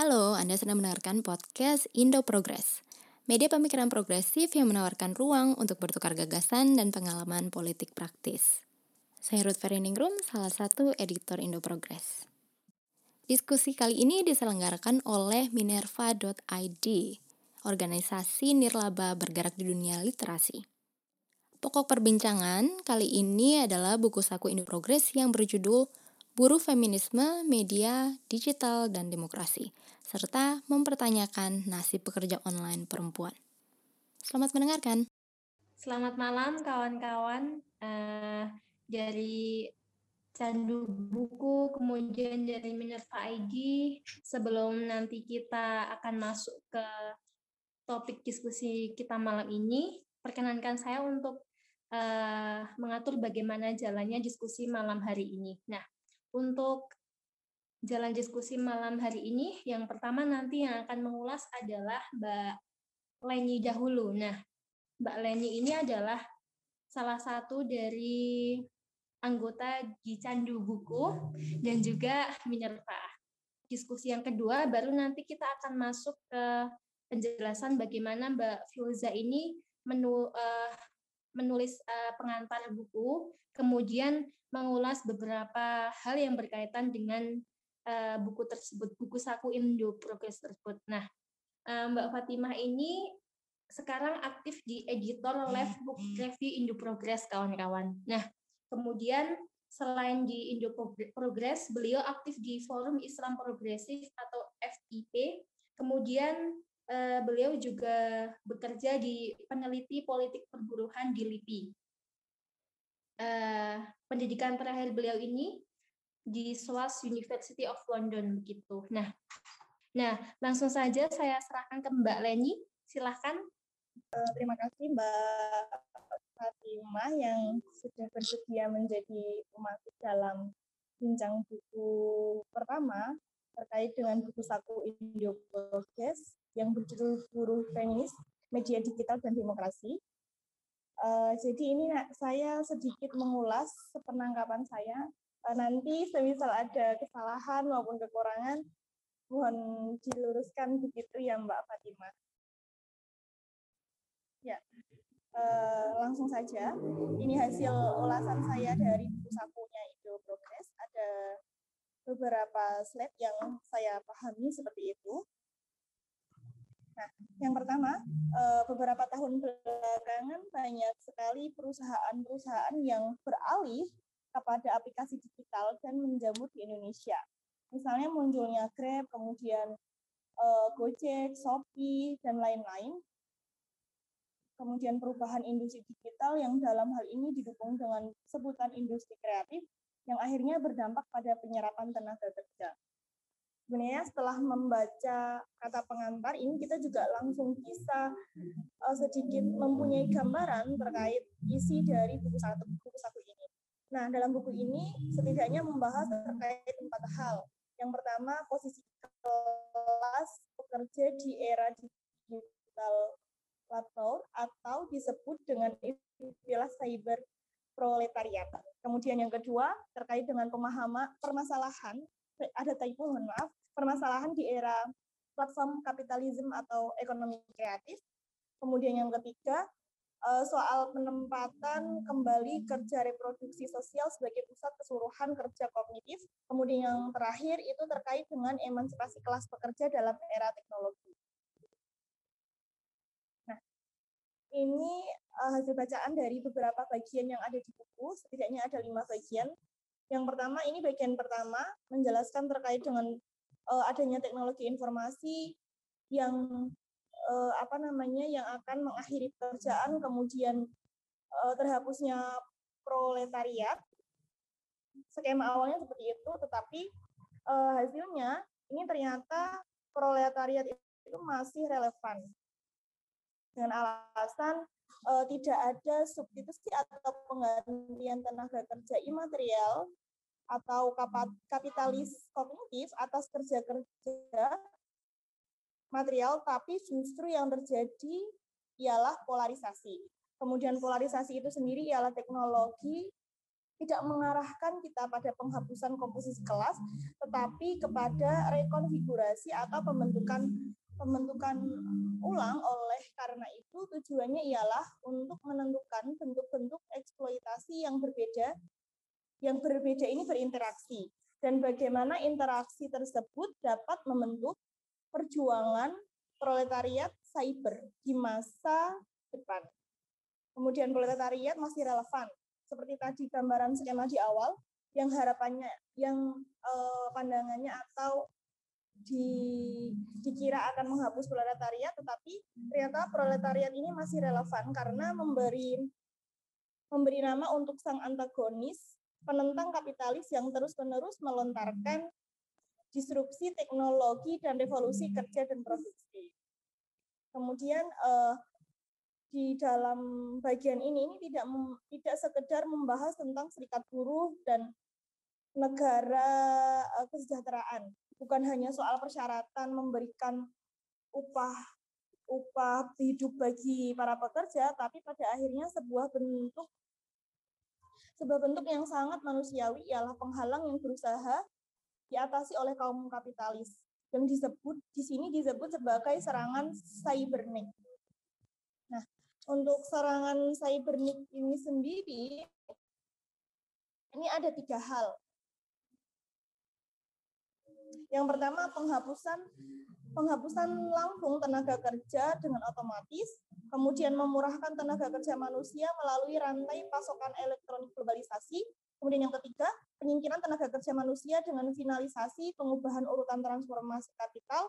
Halo, Anda sedang mendengarkan podcast Indo Progress, media pemikiran progresif yang menawarkan ruang untuk bertukar gagasan dan pengalaman politik praktis. Saya Ruth Feriningrum, salah satu editor Indo Progress. Diskusi kali ini diselenggarakan oleh Minerva.id, organisasi nirlaba bergerak di dunia literasi. Pokok perbincangan kali ini adalah buku saku Indo Progress yang berjudul Buruh Feminisme, Media, Digital, dan Demokrasi, serta mempertanyakan nasib pekerja online perempuan. Selamat mendengarkan. Selamat malam kawan-kawan uh, dari Candu Buku, kemudian dari Minerva ID. Sebelum nanti kita akan masuk ke topik diskusi kita malam ini, perkenankan saya untuk uh, mengatur bagaimana jalannya diskusi malam hari ini. Nah, untuk jalan diskusi malam hari ini, yang pertama nanti yang akan mengulas adalah Mbak Leni dahulu. Nah, Mbak Leni ini adalah salah satu dari anggota di Candu Buku dan juga Minerva. Diskusi yang kedua, baru nanti kita akan masuk ke penjelasan bagaimana Mbak Filza ini menu, uh, menulis uh, pengantar buku, kemudian mengulas beberapa hal yang berkaitan dengan uh, buku tersebut, buku saku Indo Progress tersebut. Nah, uh, Mbak Fatimah ini sekarang aktif di editor Left Book Review Indo Progress, kawan-kawan. Nah, kemudian selain di Indo Progress, beliau aktif di Forum Islam Progresif atau FIP. Kemudian uh, beliau juga bekerja di peneliti politik perburuhan di LIPI uh, pendidikan terakhir beliau ini di SWAS University of London begitu. Nah, nah langsung saja saya serahkan ke Mbak Leni. Silahkan. Uh, terima kasih Mbak Fatimah yang sudah bersedia menjadi pemakai dalam bincang buku pertama terkait dengan buku saku Indo Progress yang berjudul Buruh Feminis, Media Digital dan Demokrasi Uh, jadi ini saya sedikit mengulas sepenangkapan saya. Uh, nanti semisal ada kesalahan maupun kekurangan, mohon diluruskan begitu ya Mbak Fatimah. Ya, uh, langsung saja. Ini hasil ulasan saya dari buku sakunya Indo Progress. Ada beberapa slide yang saya pahami seperti itu. Nah, yang pertama, eh, beberapa tahun belakangan banyak sekali perusahaan-perusahaan yang beralih kepada aplikasi digital dan menjamur di Indonesia. Misalnya munculnya Grab, kemudian eh, Gojek, Shopee, dan lain-lain. Kemudian perubahan industri digital yang dalam hal ini didukung dengan sebutan industri kreatif yang akhirnya berdampak pada penyerapan tenaga kerja sebenarnya setelah membaca kata pengantar ini kita juga langsung bisa uh, sedikit mempunyai gambaran terkait isi dari buku satu buku satu ini. Nah, dalam buku ini setidaknya membahas terkait empat hal. Yang pertama, posisi kelas pekerja di era digital platform atau disebut dengan istilah cyber proletariat. Kemudian yang kedua, terkait dengan pemahaman permasalahan ada typo, mohon maaf, permasalahan di era platform kapitalisme atau ekonomi kreatif. Kemudian yang ketiga, eh, soal penempatan kembali kerja reproduksi sosial sebagai pusat keseluruhan kerja kognitif. Kemudian yang terakhir itu terkait dengan emansipasi kelas pekerja dalam era teknologi. Nah, ini eh, hasil bacaan dari beberapa bagian yang ada di buku, setidaknya ada lima bagian. Yang pertama, ini bagian pertama, menjelaskan terkait dengan uh, adanya teknologi informasi yang uh, apa namanya yang akan mengakhiri pekerjaan kemudian uh, terhapusnya proletariat. Skema awalnya seperti itu tetapi uh, hasilnya ini ternyata proletariat itu masih relevan. Dengan alasan uh, tidak ada substitusi atau penggantian tenaga kerja imaterial atau kapitalis kognitif atas kerja-kerja material, tapi justru yang terjadi ialah polarisasi. Kemudian polarisasi itu sendiri ialah teknologi tidak mengarahkan kita pada penghapusan komposisi kelas, tetapi kepada rekonfigurasi atau pembentukan pembentukan ulang oleh karena itu tujuannya ialah untuk menentukan bentuk-bentuk eksploitasi yang berbeda yang berbeda ini berinteraksi dan bagaimana interaksi tersebut dapat membentuk perjuangan proletariat cyber di masa depan. Kemudian proletariat masih relevan seperti tadi gambaran skema di awal yang harapannya yang eh, pandangannya atau di, dikira akan menghapus proletariat tetapi ternyata proletariat ini masih relevan karena memberi memberi nama untuk sang antagonis penentang kapitalis yang terus-menerus melontarkan disrupsi teknologi dan revolusi kerja dan produksi. Kemudian eh, di dalam bagian ini ini tidak tidak sekedar membahas tentang serikat buruh dan negara uh, kesejahteraan bukan hanya soal persyaratan memberikan upah upah hidup bagi para pekerja tapi pada akhirnya sebuah bentuk sebuah bentuk yang sangat manusiawi ialah penghalang yang berusaha diatasi oleh kaum kapitalis yang disebut di sini disebut sebagai serangan cybernetic. Nah, untuk serangan cybernik ini sendiri, ini ada tiga hal. Yang pertama penghapusan penghapusan langsung tenaga kerja dengan otomatis, kemudian memurahkan tenaga kerja manusia melalui rantai pasokan elektronik globalisasi, kemudian yang ketiga penyingkiran tenaga kerja manusia dengan finalisasi pengubahan urutan transformasi kapital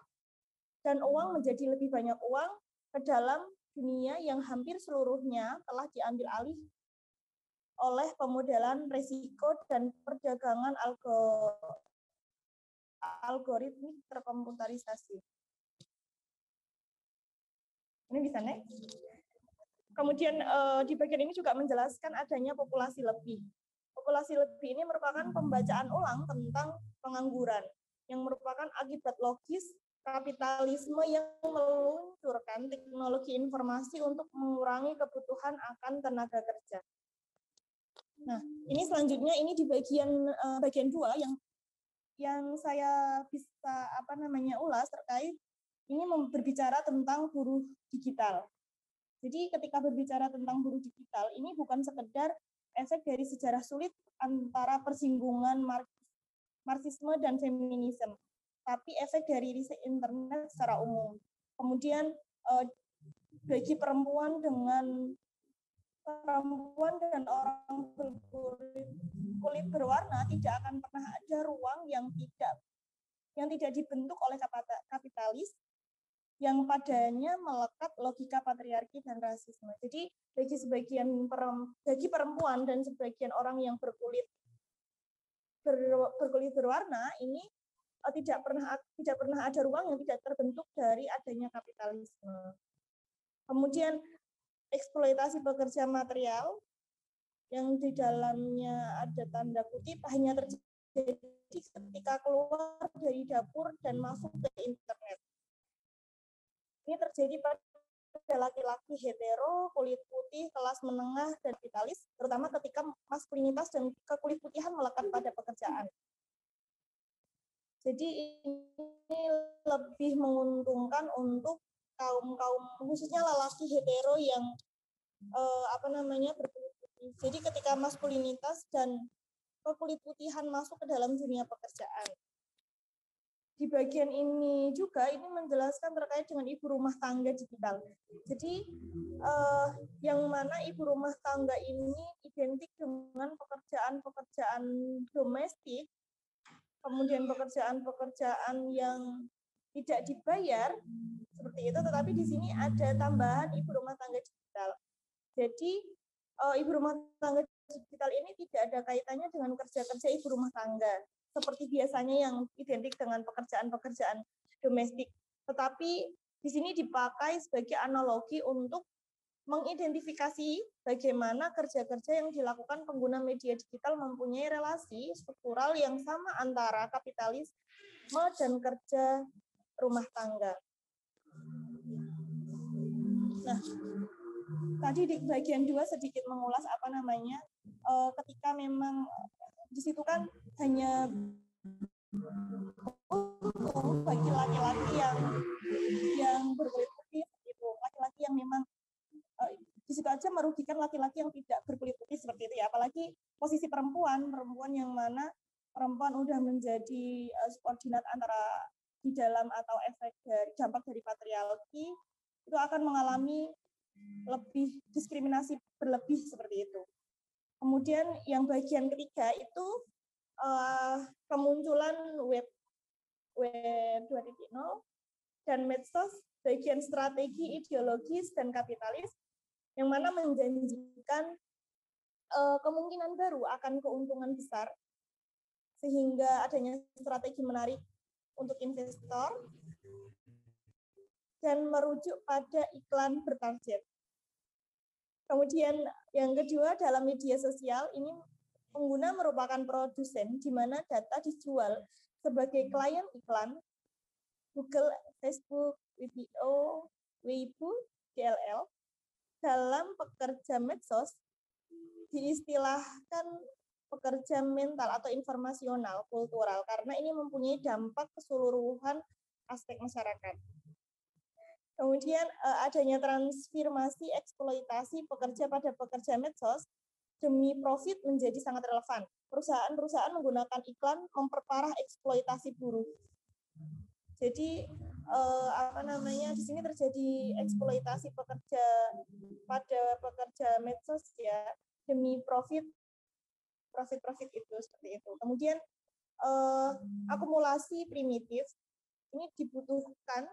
dan uang menjadi lebih banyak uang ke dalam dunia yang hampir seluruhnya telah diambil alih oleh pemodelan risiko dan perdagangan algo, algoritmik terkomputerisasi. Ini bisa nek. Kemudian eh, di bagian ini juga menjelaskan adanya populasi lebih. Populasi lebih ini merupakan pembacaan ulang tentang pengangguran yang merupakan akibat logis kapitalisme yang meluncurkan teknologi informasi untuk mengurangi kebutuhan akan tenaga kerja. Nah, ini selanjutnya ini di bagian uh, bagian dua yang yang saya bisa apa namanya ulas terkait ini berbicara tentang buruh digital. Jadi ketika berbicara tentang buruh digital ini bukan sekedar efek dari sejarah sulit antara persinggungan marxisme dan feminisme, tapi efek dari riset internet secara umum. Kemudian eh, bagi perempuan dengan perempuan dan orang berkulit kulit berwarna tidak akan pernah ada ruang yang tidak yang tidak dibentuk oleh kapitalis yang padanya melekat logika patriarki dan rasisme. Jadi bagi sebagian bagi perempuan dan sebagian orang yang berkulit ber, berkulit berwarna ini uh, tidak pernah tidak pernah ada ruang yang tidak terbentuk dari adanya kapitalisme. Kemudian eksploitasi pekerja material yang di dalamnya ada tanda kutip hanya terjadi ketika keluar dari dapur dan masuk ke internet. Ini terjadi pada laki-laki hetero, kulit putih, kelas menengah, dan kapitalis, terutama ketika maskulinitas dan kekulit putihan melekat pada pekerjaan. Jadi ini lebih menguntungkan untuk kaum kaum khususnya lelaki hetero yang eh, apa namanya berkulit putih. Jadi ketika maskulinitas dan kekulit putihan masuk ke dalam dunia pekerjaan. Di bagian ini juga ini menjelaskan terkait dengan ibu rumah tangga digital. Jadi eh, yang mana ibu rumah tangga ini identik dengan pekerjaan-pekerjaan domestik kemudian pekerjaan-pekerjaan yang tidak dibayar seperti itu, tetapi di sini ada tambahan ibu rumah tangga digital. Jadi uh, ibu rumah tangga digital ini tidak ada kaitannya dengan kerja-kerja ibu rumah tangga seperti biasanya yang identik dengan pekerjaan-pekerjaan domestik. Tetapi di sini dipakai sebagai analogi untuk mengidentifikasi bagaimana kerja-kerja yang dilakukan pengguna media digital mempunyai relasi struktural yang sama antara kapitalisme dan kerja rumah tangga. Nah, tadi di bagian dua sedikit mengulas apa namanya uh, ketika memang di situ kan hanya bagi laki-laki yang yang berkulit putih itu laki-laki yang memang uh, di situ aja merugikan laki-laki yang tidak berkulit putih seperti itu ya apalagi posisi perempuan perempuan yang mana perempuan udah menjadi subordinat antara di dalam atau efek dari dampak dari patriarki itu akan mengalami lebih diskriminasi berlebih seperti itu. Kemudian yang bagian ketiga itu uh, kemunculan web web 2.0 dan medsos bagian strategi ideologis dan kapitalis yang mana menjanjikan uh, kemungkinan baru akan keuntungan besar sehingga adanya strategi menarik untuk investor dan merujuk pada iklan bertarget. Kemudian yang kedua dalam media sosial ini pengguna merupakan produsen di mana data dijual sebagai klien iklan Google, Facebook, Video, Weibo, DLL dalam pekerja medsos diistilahkan pekerja mental atau informasional kultural karena ini mempunyai dampak keseluruhan aspek masyarakat. Kemudian eh, adanya transformasi eksploitasi pekerja pada pekerja medsos demi profit menjadi sangat relevan. Perusahaan-perusahaan menggunakan iklan memperparah eksploitasi buruh. Jadi eh, apa namanya di sini terjadi eksploitasi pekerja pada pekerja medsos ya demi profit profit-profit itu seperti itu. Kemudian uh, akumulasi primitif ini dibutuhkan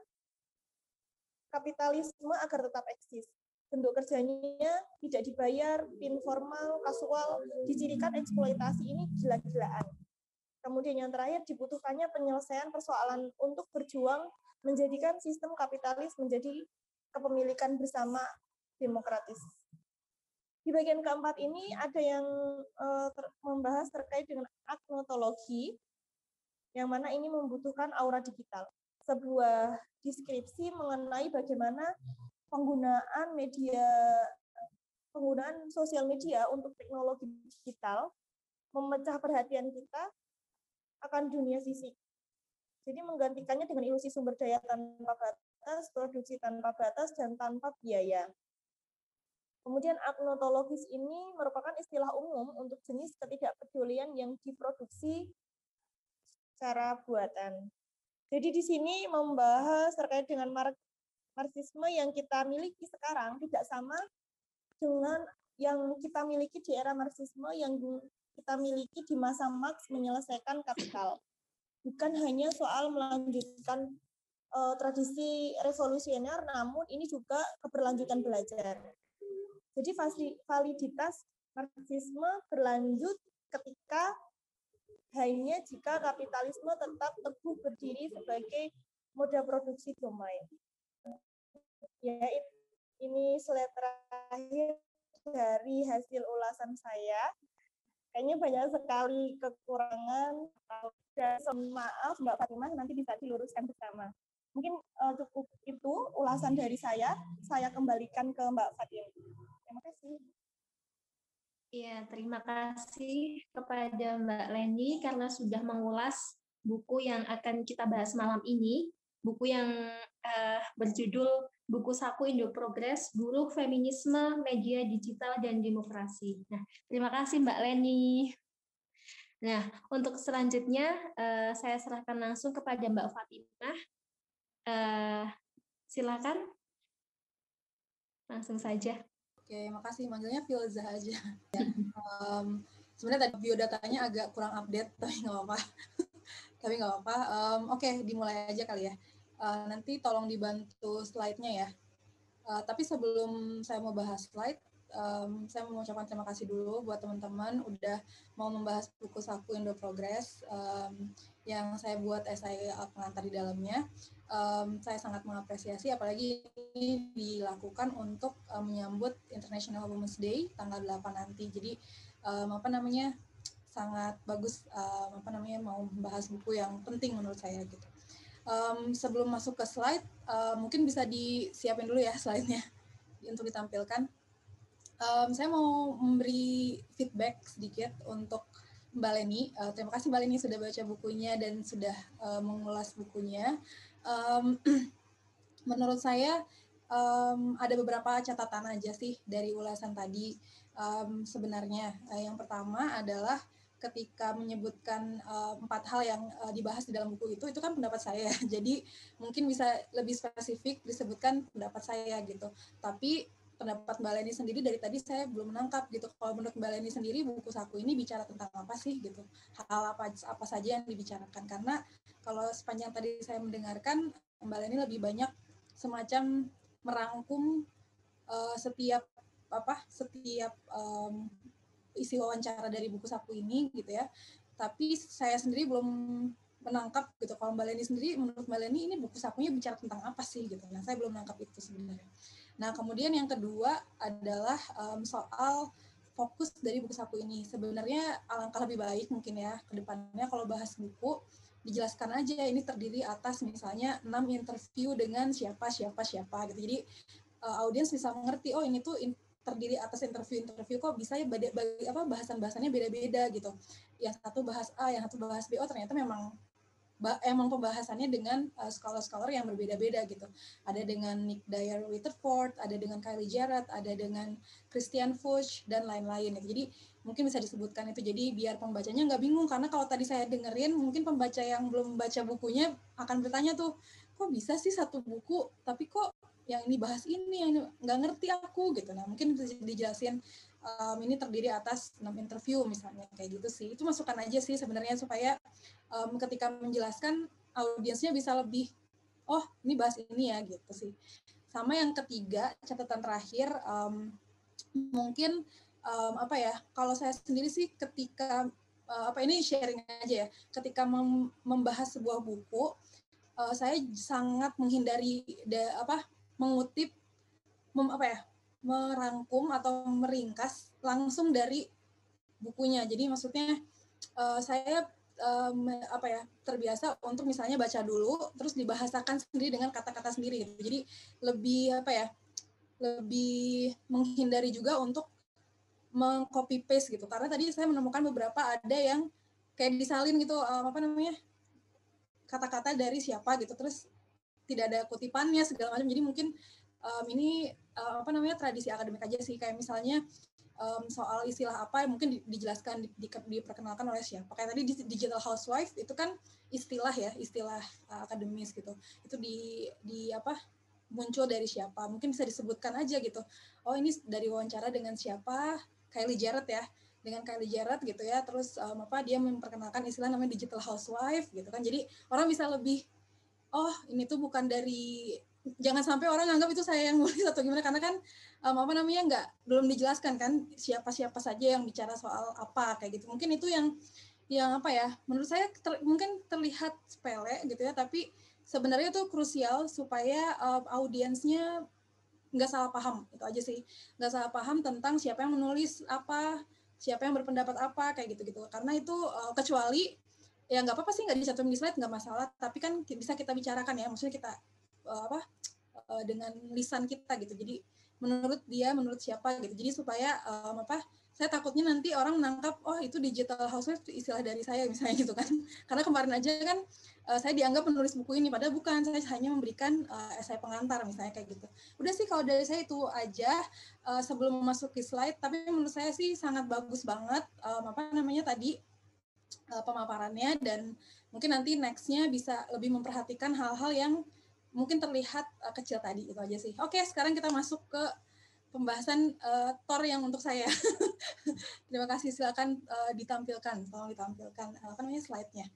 kapitalisme agar tetap eksis. Bentuk kerjanya tidak dibayar, informal, kasual, dicirikan eksploitasi ini gila-gilaan. Kemudian yang terakhir dibutuhkannya penyelesaian persoalan untuk berjuang menjadikan sistem kapitalis menjadi kepemilikan bersama demokratis. Di bagian keempat ini ada yang uh, ter membahas terkait dengan agnotologi, yang mana ini membutuhkan aura digital. Sebuah deskripsi mengenai bagaimana penggunaan media penggunaan sosial media untuk teknologi digital memecah perhatian kita akan dunia fisik. Jadi menggantikannya dengan ilusi sumber daya tanpa batas, produksi tanpa batas, dan tanpa biaya. Kemudian agnotologis ini merupakan istilah umum untuk jenis ketidakpedulian yang diproduksi secara buatan. Jadi di sini membahas terkait dengan marxisme yang kita miliki sekarang tidak sama dengan yang kita miliki di era marxisme yang kita miliki di masa Marx menyelesaikan kapital. Bukan hanya soal melanjutkan uh, tradisi revolusioner, namun ini juga keberlanjutan belajar. Jadi validitas marxisme berlanjut ketika hanya jika kapitalisme tetap teguh berdiri sebagai moda produksi domain. Ya, ini slide terakhir dari hasil ulasan saya. Kayaknya banyak sekali kekurangan. Dan maaf Mbak Fatimah, nanti bisa diluruskan bersama. Mungkin uh, cukup itu ulasan dari saya. Saya kembalikan ke Mbak Fatimah. Terima kasih. Iya, terima kasih kepada Mbak Leni karena sudah mengulas buku yang akan kita bahas malam ini. Buku yang uh, berjudul Buku Saku Indo Progres, Buruh Feminisme, Media Digital, dan Demokrasi. Nah, terima kasih Mbak Leni. Nah, untuk selanjutnya uh, saya serahkan langsung kepada Mbak Fatimah. Uh, silakan. Langsung saja. Oke, makasih. Manggilnya Pilza aja. Ya. Um, sebenarnya tadi biodatanya agak kurang update, tapi nggak apa-apa. tapi nggak apa-apa. Um, Oke, okay, dimulai aja kali ya. Uh, nanti tolong dibantu slide-nya ya. Uh, tapi sebelum saya mau bahas slide, um, saya mau mengucapkan terima kasih dulu buat teman-teman udah mau membahas buku saku Indo Progress um, yang saya buat esai pengantar di dalamnya um, saya sangat mengapresiasi apalagi ini dilakukan untuk um, menyambut International Women's Day tanggal 8 nanti. Jadi um, apa namanya sangat bagus um, apa namanya mau membahas buku yang penting menurut saya gitu. Um, sebelum masuk ke slide, uh, mungkin bisa disiapin dulu ya slide-nya. untuk ditampilkan. Um, saya mau memberi feedback sedikit untuk Mbak Leni. Uh, terima kasih Mbak Leni sudah baca bukunya dan sudah uh, mengulas bukunya. Um, menurut saya um, ada beberapa catatan aja sih dari ulasan tadi. Um, sebenarnya uh, yang pertama adalah ketika menyebutkan uh, empat hal yang uh, dibahas di dalam buku itu itu kan pendapat saya jadi mungkin bisa lebih spesifik disebutkan pendapat saya gitu tapi pendapat Mbak Leni sendiri dari tadi saya belum menangkap gitu kalau menurut Mbak Leni sendiri buku saku ini bicara tentang apa sih gitu hal apa apa saja yang dibicarakan karena kalau sepanjang tadi saya mendengarkan Mbak Leni lebih banyak semacam merangkum uh, setiap apa setiap um, isi wawancara dari buku saku ini gitu ya. Tapi saya sendiri belum menangkap gitu. Kalau Mbak Leni sendiri, menurut Mbak Leni ini buku sakunya bicara tentang apa sih gitu. Nah saya belum menangkap itu sebenarnya. Nah kemudian yang kedua adalah um, soal fokus dari buku saku ini. Sebenarnya alangkah lebih baik mungkin ya ke depannya kalau bahas buku dijelaskan aja ini terdiri atas misalnya enam interview dengan siapa siapa siapa gitu. Jadi uh, audiens bisa mengerti oh ini tuh terdiri atas interview-interview kok bisa ya beda, apa bahasan-bahasannya beda-beda gitu. Yang satu bahas A, yang satu bahas B. Oh ternyata memang emang pembahasannya dengan uh, scholar-scholar yang berbeda-beda gitu. Ada dengan Nick Dyer Rutherford, ada dengan Kylie Jarrett, ada dengan Christian Fuchs dan lain-lain. Gitu. Jadi mungkin bisa disebutkan itu. Jadi biar pembacanya nggak bingung karena kalau tadi saya dengerin mungkin pembaca yang belum membaca bukunya akan bertanya tuh kok bisa sih satu buku tapi kok yang ini bahas ini yang nggak ngerti aku gitu. Nah mungkin bisa dijelasin um, ini terdiri atas enam interview misalnya kayak gitu sih. Itu masukan aja sih sebenarnya supaya um, ketika menjelaskan audiensnya bisa lebih oh ini bahas ini ya gitu sih. Sama yang ketiga catatan terakhir um, mungkin um, apa ya kalau saya sendiri sih ketika uh, apa ini sharing aja ya ketika mem membahas sebuah buku uh, saya sangat menghindari da, apa mengutip mem, apa ya merangkum atau meringkas langsung dari bukunya. Jadi maksudnya uh, saya um, apa ya terbiasa untuk misalnya baca dulu terus dibahasakan sendiri dengan kata-kata sendiri gitu. jadi lebih apa ya lebih menghindari juga untuk mengcopy paste gitu. Karena tadi saya menemukan beberapa ada yang kayak disalin gitu um, apa namanya kata-kata dari siapa gitu. Terus tidak ada kutipannya segala macam. Jadi mungkin um, ini uh, apa namanya tradisi akademik aja sih. Kayak misalnya um, soal istilah apa yang mungkin dijelaskan di, di, diperkenalkan oleh siapa. Kayak tadi digital housewife itu kan istilah ya istilah uh, akademis gitu. Itu di di apa muncul dari siapa. Mungkin bisa disebutkan aja gitu. Oh ini dari wawancara dengan siapa? Kylie Jarrett ya. Dengan Kylie Jarrett gitu ya. Terus um, apa dia memperkenalkan istilah namanya digital housewife gitu kan. Jadi orang bisa lebih oh ini tuh bukan dari jangan sampai orang anggap itu saya yang nulis atau gimana karena kan um, apa namanya nggak belum dijelaskan kan siapa siapa saja yang bicara soal apa kayak gitu. Mungkin itu yang yang apa ya menurut saya ter, mungkin terlihat sepele gitu ya tapi sebenarnya itu krusial supaya um, audiensnya nggak salah paham itu aja sih. Nggak salah paham tentang siapa yang menulis apa siapa yang berpendapat apa kayak gitu gitu karena itu uh, kecuali ya nggak apa-apa sih nggak dicantumin di slide nggak masalah. Tapi kan bisa kita bicarakan ya maksudnya kita uh, apa uh, dengan lisan kita gitu. Jadi menurut dia menurut siapa gitu. Jadi supaya um, apa saya takutnya nanti orang menangkap oh itu digital housewife istilah dari saya misalnya gitu kan. Karena kemarin aja kan saya dianggap menulis buku ini padahal bukan. Saya hanya memberikan uh, esai pengantar misalnya kayak gitu. Udah sih kalau dari saya itu aja uh, sebelum memasuki slide tapi menurut saya sih sangat bagus banget um, apa namanya tadi uh, pemaparannya dan mungkin nanti nextnya bisa lebih memperhatikan hal-hal yang mungkin terlihat uh, kecil tadi itu aja sih. Oke, sekarang kita masuk ke pembahasan uh, Tor yang untuk saya. Terima kasih, silakan uh, ditampilkan, tolong ditampilkan uh, apa namanya slide-nya.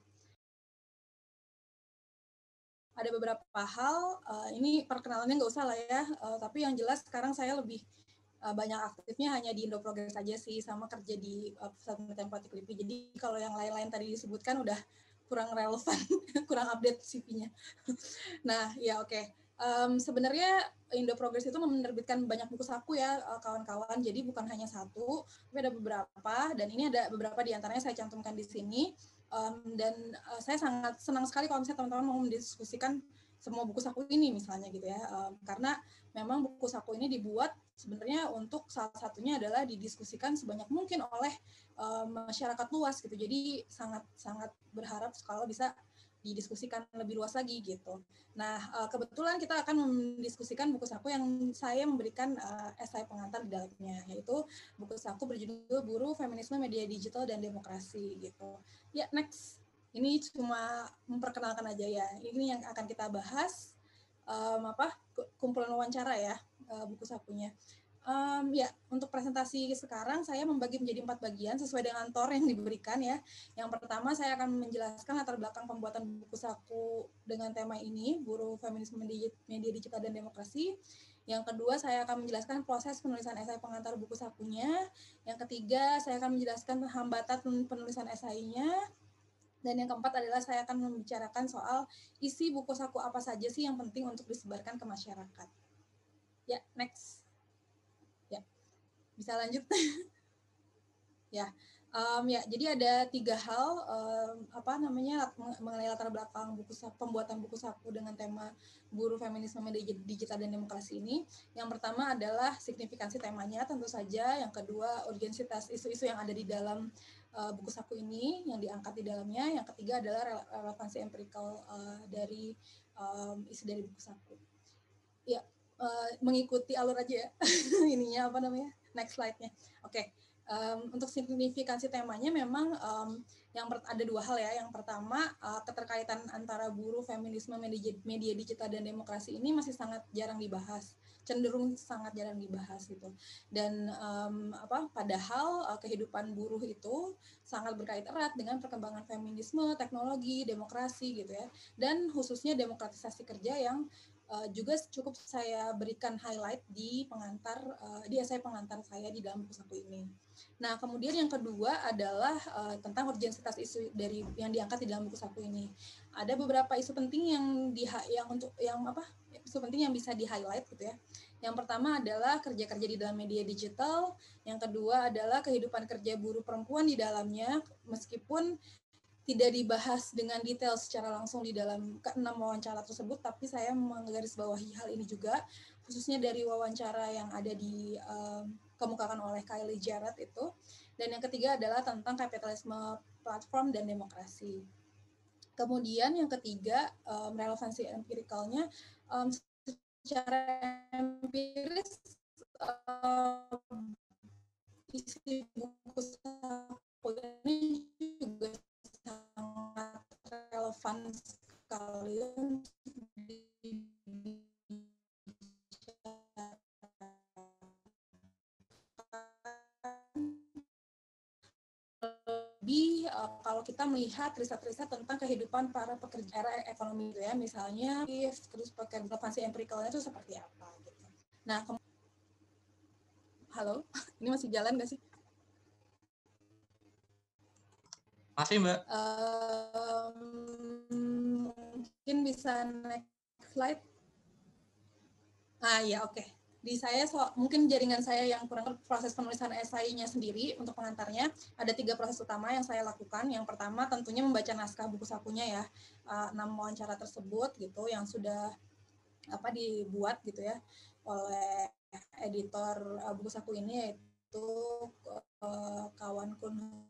Ada beberapa hal, uh, ini perkenalannya nggak usah lah ya, uh, tapi yang jelas sekarang saya lebih uh, banyak aktifnya hanya di Indo Progress saja sih sama kerja di uh, pusat penelitian politik. Jadi kalau yang lain-lain tadi disebutkan udah kurang relevan, kurang update CV-nya. nah, ya oke. Okay. Um, sebenarnya Indo Progress itu menerbitkan banyak buku saku ya kawan-kawan. Jadi bukan hanya satu, tapi ada beberapa dan ini ada beberapa di antaranya saya cantumkan di sini. Um, dan uh, saya sangat senang sekali kalau misalnya teman-teman mau mendiskusikan semua buku saku ini misalnya gitu ya um, karena memang buku saku ini dibuat sebenarnya untuk salah satunya adalah didiskusikan sebanyak mungkin oleh um, masyarakat luas gitu jadi sangat sangat berharap kalau bisa didiskusikan lebih luas lagi gitu. Nah, uh, kebetulan kita akan mendiskusikan buku saku yang saya memberikan uh, esai pengantar di dalamnya, yaitu buku saku berjudul Buruh, Feminisme, Media Digital, dan Demokrasi gitu. Ya, next ini cuma memperkenalkan aja ya. Ini yang akan kita bahas um, apa kumpulan wawancara ya uh, buku sakunya. Um, ya, untuk presentasi sekarang saya membagi menjadi empat bagian sesuai dengan tor yang diberikan ya. Yang pertama saya akan menjelaskan latar belakang pembuatan buku saku dengan tema ini, buruh feminisme media digital dan demokrasi. Yang kedua saya akan menjelaskan proses penulisan esai pengantar buku sakunya. Yang ketiga saya akan menjelaskan hambatan penulisan esainya. Dan yang keempat adalah saya akan membicarakan soal isi buku saku apa saja sih yang penting untuk disebarkan ke masyarakat. Ya, next. Ya, bisa lanjut. ya, um, ya. Jadi ada tiga hal um, apa namanya mengenai latar belakang buku pembuatan buku saku dengan tema buruh feminisme digital dan demokrasi ini. Yang pertama adalah signifikansi temanya tentu saja. Yang kedua urgensitas isu-isu yang ada di dalam uh, buku saku ini yang diangkat di dalamnya. Yang ketiga adalah relevansi empirikal uh, dari um, isi dari buku saku. Ya, uh, mengikuti alur aja ya ininya apa namanya next slide-nya. Oke, okay. um, untuk signifikansi temanya memang um, yang ada dua hal ya. Yang pertama uh, keterkaitan antara buruh, feminisme, media, media digital dan demokrasi ini masih sangat jarang dibahas cenderung sangat jarang dibahas gitu dan um, apa padahal uh, kehidupan buruh itu sangat berkait erat dengan perkembangan feminisme teknologi demokrasi gitu ya dan khususnya demokratisasi kerja yang uh, juga cukup saya berikan highlight di pengantar uh, di pengantar saya di dalam buku saku ini. Nah, kemudian yang kedua adalah uh, tentang urgensitas isu dari yang diangkat di dalam buku saku ini. Ada beberapa isu penting yang di yang untuk yang apa isu penting yang bisa di highlight gitu ya. Yang pertama adalah kerja-kerja di dalam media digital, yang kedua adalah kehidupan kerja buruh perempuan di dalamnya, meskipun tidak dibahas dengan detail secara langsung di dalam keenam wawancara tersebut, tapi saya menggarisbawahi hal ini juga, khususnya dari wawancara yang ada di um, kemukakan oleh Kylie Jarrett itu. Dan yang ketiga adalah tentang kapitalisme platform dan demokrasi. Kemudian yang ketiga, um, relevansi empirikalnya, um, secara empiris um, isi buku ini juga relevan sekali lebih uh, kalau kita melihat riset-riset tentang kehidupan para pekerja era ekonomi gitu ya misalnya terus pakai relevansi empiricalnya itu seperti apa gitu. Nah, halo, ini masih jalan nggak sih? Masih mbak. Um, mungkin bisa next slide. Ah ya oke. Okay di saya so, mungkin jaringan saya yang kurang proses penulisan esainya sendiri untuk pengantarnya ada tiga proses utama yang saya lakukan yang pertama tentunya membaca naskah buku sakunya ya uh, enam wawancara tersebut gitu yang sudah apa dibuat gitu ya oleh editor uh, buku saku ini yaitu uh, kawan kun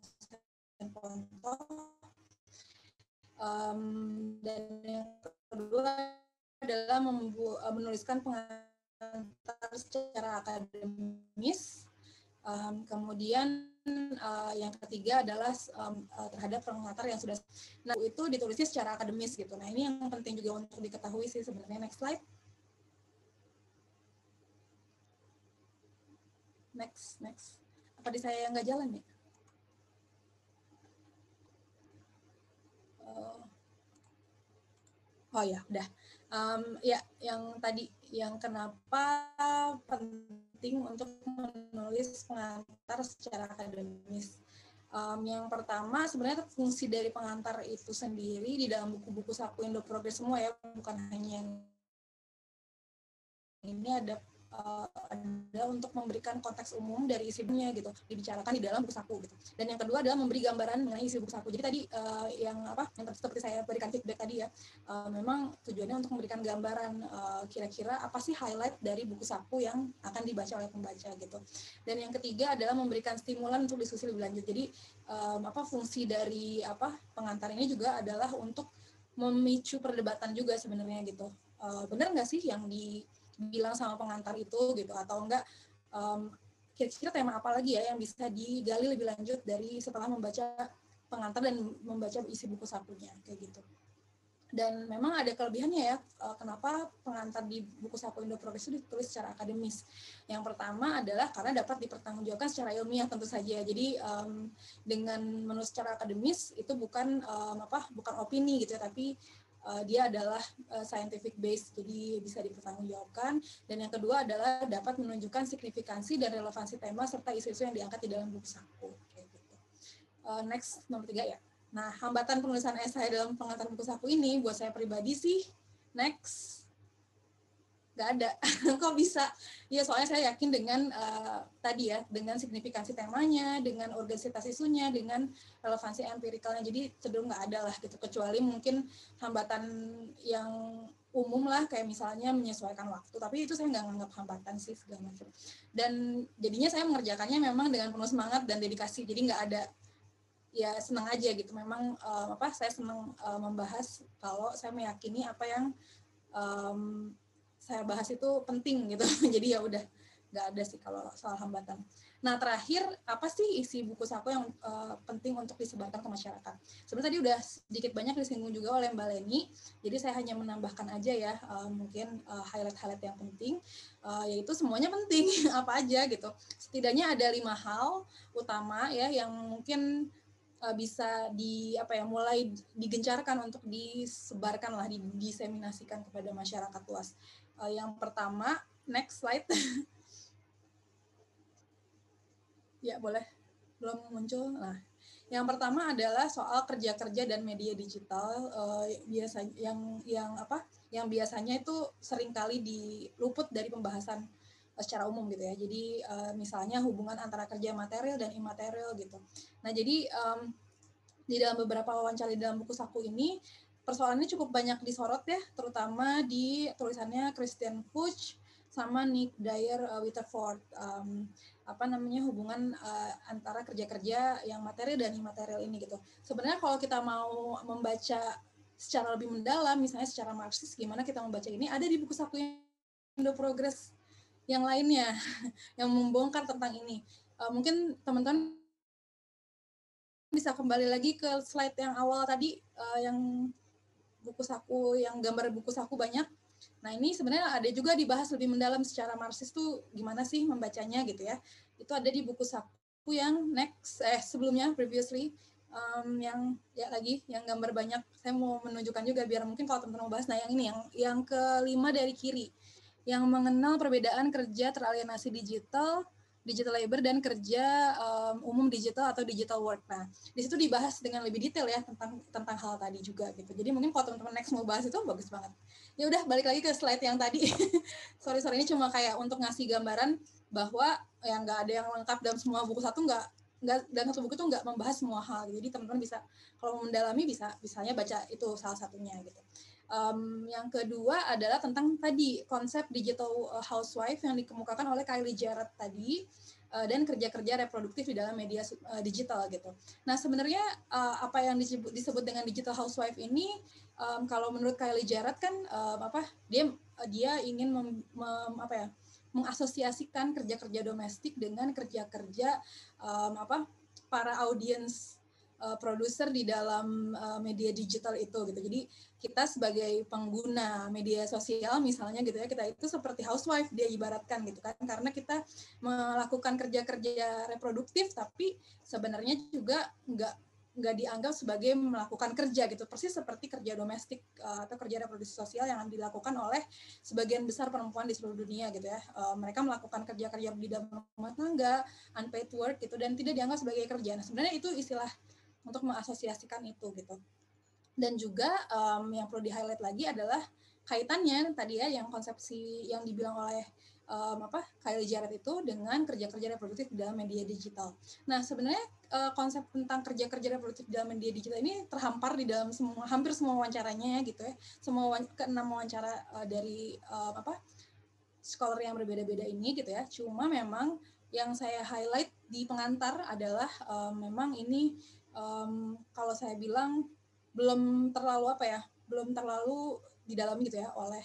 Ponto um, dan yang kedua adalah membu menuliskan pengantar secara akademis. Um, kemudian uh, yang ketiga adalah um, uh, terhadap pengantar yang sudah nah itu ditulisnya secara akademis gitu. Nah ini yang penting juga untuk diketahui sih sebenarnya. Next slide. Next, next. Apa di saya yang nggak jalan ya? Uh, oh ya, udah. Um, ya, yang tadi yang kenapa penting untuk menulis pengantar secara akademis. Um, yang pertama sebenarnya fungsi dari pengantar itu sendiri di dalam buku-buku saku Indo Progress semua ya bukan hanya yang ini ada uh, adalah untuk memberikan konteks umum dari isi bukunya gitu dibicarakan di dalam buku saku gitu. Dan yang kedua adalah memberi gambaran mengenai isi buku saku. Jadi tadi uh, yang apa yang seperti saya berikan feedback tadi ya uh, memang tujuannya untuk memberikan gambaran kira-kira uh, apa sih highlight dari buku saku yang akan dibaca oleh pembaca gitu. Dan yang ketiga adalah memberikan stimulan untuk diskusi lebih lanjut. Jadi um, apa fungsi dari apa pengantar ini juga adalah untuk memicu perdebatan juga sebenarnya gitu. Uh, benar nggak sih yang dibilang sama pengantar itu gitu atau enggak um, kira-kira tema apa lagi ya yang bisa digali lebih lanjut dari setelah membaca pengantar dan membaca isi buku sakunya kayak gitu dan memang ada kelebihannya ya eh, kenapa pengantar di buku saku Indo Progres itu ditulis secara akademis. Yang pertama adalah karena dapat dipertanggungjawabkan secara ilmiah tentu saja. Jadi um, dengan menulis secara akademis itu bukan um, apa bukan opini gitu ya, tapi uh, dia adalah uh, scientific based jadi bisa dipertanggungjawabkan dan yang kedua adalah dapat menunjukkan signifikansi dan relevansi tema serta isu-isu yang diangkat di dalam buku saku kayak gitu. Uh, next nomor tiga ya. Nah, hambatan penulisan esai dalam pengantar buku saku ini buat saya pribadi sih, next, nggak ada. Kok bisa? Ya soalnya saya yakin dengan uh, tadi ya, dengan signifikansi temanya, dengan organisasi isunya, dengan relevansi empirikalnya. Jadi cenderung nggak ada lah gitu. Kecuali mungkin hambatan yang umum lah kayak misalnya menyesuaikan waktu tapi itu saya nggak nganggap hambatan sih segala macam dan jadinya saya mengerjakannya memang dengan penuh semangat dan dedikasi jadi nggak ada ya senang aja gitu memang um, apa saya senang um, membahas kalau saya meyakini apa yang um, saya bahas itu penting gitu. Jadi ya udah nggak ada sih kalau soal hambatan. Nah terakhir apa sih isi buku saku yang uh, penting untuk disebarkan ke masyarakat? Sebenarnya tadi udah sedikit banyak disinggung juga oleh mbak Leni. Jadi saya hanya menambahkan aja ya uh, mungkin highlight-highlight uh, yang penting. Uh, yaitu semuanya penting apa aja gitu. Setidaknya ada lima hal utama ya yang mungkin bisa di apa ya mulai digencarkan untuk disebarkan lah didiseminasikan kepada masyarakat luas. Uh, yang pertama next slide. ya boleh belum muncul. Nah yang pertama adalah soal kerja-kerja dan media digital uh, biasa yang yang apa yang biasanya itu sering kali diluput dari pembahasan secara umum gitu ya. Jadi uh, misalnya hubungan antara kerja material dan imaterial gitu. Nah jadi um, di dalam beberapa wawancara di dalam buku saku ini persoalan ini cukup banyak disorot ya, terutama di tulisannya Christian Fuchs sama Nick Dyer uh, Witterford um, apa namanya hubungan uh, antara kerja-kerja yang material dan imaterial ini gitu. Sebenarnya kalau kita mau membaca secara lebih mendalam, misalnya secara Marxis, gimana kita membaca ini ada di buku saku Indo Progress yang lainnya yang membongkar tentang ini. Uh, mungkin teman-teman bisa kembali lagi ke slide yang awal tadi uh, yang buku saku yang gambar buku saku banyak. Nah ini sebenarnya ada juga dibahas lebih mendalam secara Marxis tuh gimana sih membacanya gitu ya. Itu ada di buku saku yang next eh sebelumnya previously um, yang ya lagi yang gambar banyak. Saya mau menunjukkan juga biar mungkin kalau teman-teman mau bahas. Nah yang ini yang yang kelima dari kiri yang mengenal perbedaan kerja teralienasi digital, digital labor dan kerja um, umum digital atau digital work. Nah, di situ dibahas dengan lebih detail ya tentang tentang hal tadi juga gitu. Jadi mungkin kalau teman-teman next mau bahas itu bagus banget. Ya udah balik lagi ke slide yang tadi. sorry sorry ini cuma kayak untuk ngasih gambaran bahwa yang nggak ada yang lengkap dalam semua buku satu nggak nggak dalam satu buku itu nggak membahas semua hal. Jadi teman-teman bisa kalau mendalami bisa misalnya baca itu salah satunya gitu. Um, yang kedua adalah tentang tadi konsep digital uh, housewife yang dikemukakan oleh Kylie Jarrett tadi uh, dan kerja-kerja reproduktif di dalam media uh, digital gitu. Nah sebenarnya apa yang disebut, dengan digital housewife ini kalau menurut Kylie Jarrett kan apa dia dia ingin mem, mem, apa ya mengasosiasikan kerja-kerja domestik dengan kerja-kerja apa para audiens uh, produser di dalam uh, media digital itu gitu. Jadi kita sebagai pengguna media sosial misalnya gitu ya, kita itu seperti housewife dia ibaratkan gitu kan. Karena kita melakukan kerja-kerja reproduktif tapi sebenarnya juga nggak nggak dianggap sebagai melakukan kerja gitu. Persis seperti kerja domestik uh, atau kerja reproduksi sosial yang dilakukan oleh sebagian besar perempuan di seluruh dunia gitu ya. Mereka melakukan kerja-kerja di dalam rumah tangga unpaid work gitu dan tidak dianggap sebagai kerja. Nah sebenarnya itu istilah untuk mengasosiasikan itu gitu. Dan juga um, yang perlu di highlight lagi adalah kaitannya tadi ya yang konsepsi yang dibilang oleh um, apa Kylie Jarrett itu dengan kerja-kerja reproduktif dalam media digital. Nah sebenarnya uh, konsep tentang kerja-kerja reproduktif dalam media digital ini terhampar di dalam semua hampir semua wawancaranya ya gitu ya, semua keenam wawancara uh, dari uh, apa scholar yang berbeda-beda ini gitu ya. Cuma memang yang saya highlight di pengantar adalah um, memang ini um, kalau saya bilang belum terlalu apa ya, belum terlalu di dalam gitu ya oleh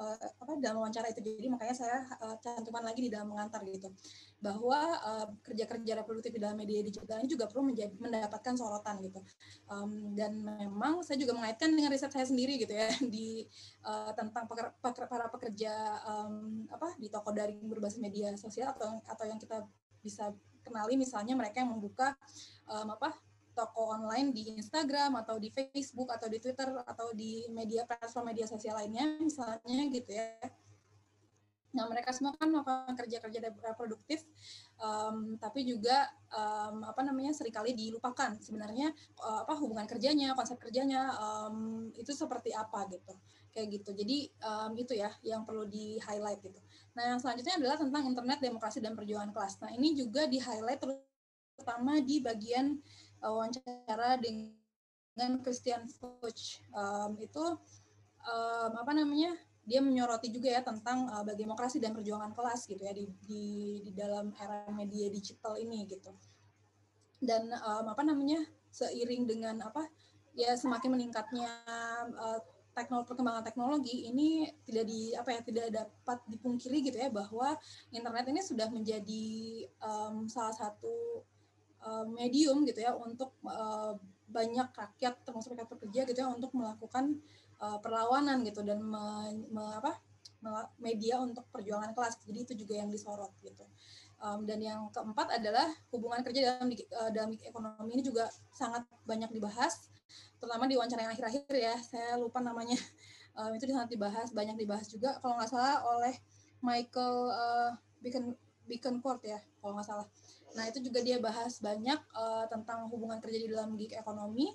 uh, apa dalam wawancara itu. Jadi makanya saya uh, cantumkan lagi di dalam mengantar gitu. Bahwa uh, kerja-kerja reproduktif di dalam media digital ini juga perlu menjadi, mendapatkan sorotan gitu. Um, dan memang saya juga mengaitkan dengan riset saya sendiri gitu ya di uh, tentang peker, peker, para pekerja um, apa di toko daring berbasis media sosial atau atau yang kita bisa kenali misalnya mereka yang membuka um, apa toko online di Instagram atau di Facebook atau di Twitter atau di media platform media sosial lainnya misalnya gitu ya. Nah mereka semua kan melakukan kerja-kerja reproduktif, um, tapi juga um, apa namanya sering kali dilupakan sebenarnya uh, apa hubungan kerjanya, konsep kerjanya um, itu seperti apa gitu, kayak gitu. Jadi um, itu ya yang perlu di highlight gitu. Nah yang selanjutnya adalah tentang internet demokrasi dan perjuangan kelas. Nah ini juga di highlight terutama di bagian wawancara dengan Christian Fuchs um, itu um, apa namanya dia menyoroti juga ya tentang uh, bagi demokrasi dan perjuangan kelas gitu ya di, di di dalam era media digital ini gitu. Dan um, apa namanya seiring dengan apa ya semakin meningkatnya uh, teknologi perkembangan teknologi ini tidak di apa ya tidak dapat dipungkiri gitu ya bahwa internet ini sudah menjadi um, salah satu Eh, medium gitu ya untuk uh, banyak rakyat termasuk rakyat pekerja gitu ya untuk melakukan uh, perlawanan gitu dan me, me, apa, media untuk perjuangan kelas. Jadi itu juga yang disorot gitu. Um, dan yang keempat adalah hubungan kerja dalam uh, dalam ekonomi ini juga sangat banyak dibahas terutama di wawancara yang akhir-akhir ya. Saya lupa namanya. Um, itu sangat dibahas banyak dibahas juga. Kalau nggak salah oleh Michael uh, Beacon Beaconcourt ya kalau nggak salah. Nah, itu juga dia bahas banyak uh, tentang hubungan kerja di dalam gig ekonomi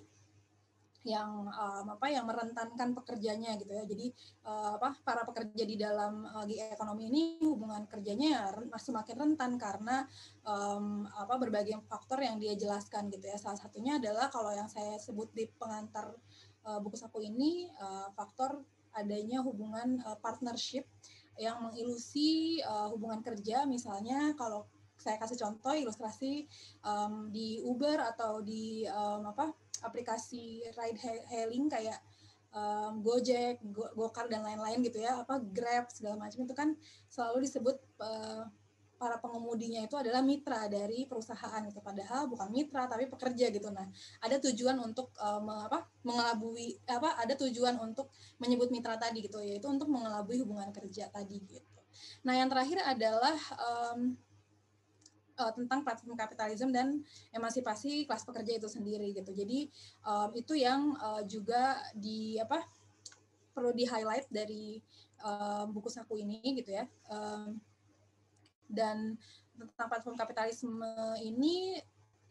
yang um, apa yang merentankan pekerjanya gitu ya. Jadi uh, apa para pekerja di dalam uh, ekonomi ini hubungan kerjanya ya masih makin rentan karena um, apa berbagai faktor yang dia jelaskan gitu ya. Salah satunya adalah kalau yang saya sebut di pengantar uh, buku saku ini uh, faktor adanya hubungan uh, partnership yang mengilusi uh, hubungan kerja misalnya kalau saya kasih contoh ilustrasi um, di Uber atau di um, apa aplikasi ride hailing kayak um, Gojek, Go Gokar dan lain-lain gitu ya, apa Grab segala macam itu kan selalu disebut uh, para pengemudinya itu adalah mitra dari perusahaan itu padahal bukan mitra tapi pekerja gitu. Nah ada tujuan untuk um, apa mengelabui apa ada tujuan untuk menyebut mitra tadi gitu yaitu untuk mengelabui hubungan kerja tadi gitu. Nah yang terakhir adalah um, uh, tentang platform kapitalisme dan emansipasi kelas pekerja itu sendiri gitu. Jadi um, itu yang uh, juga di apa perlu di highlight dari um, buku saku ini gitu ya. Um, dan tentang platform kapitalisme ini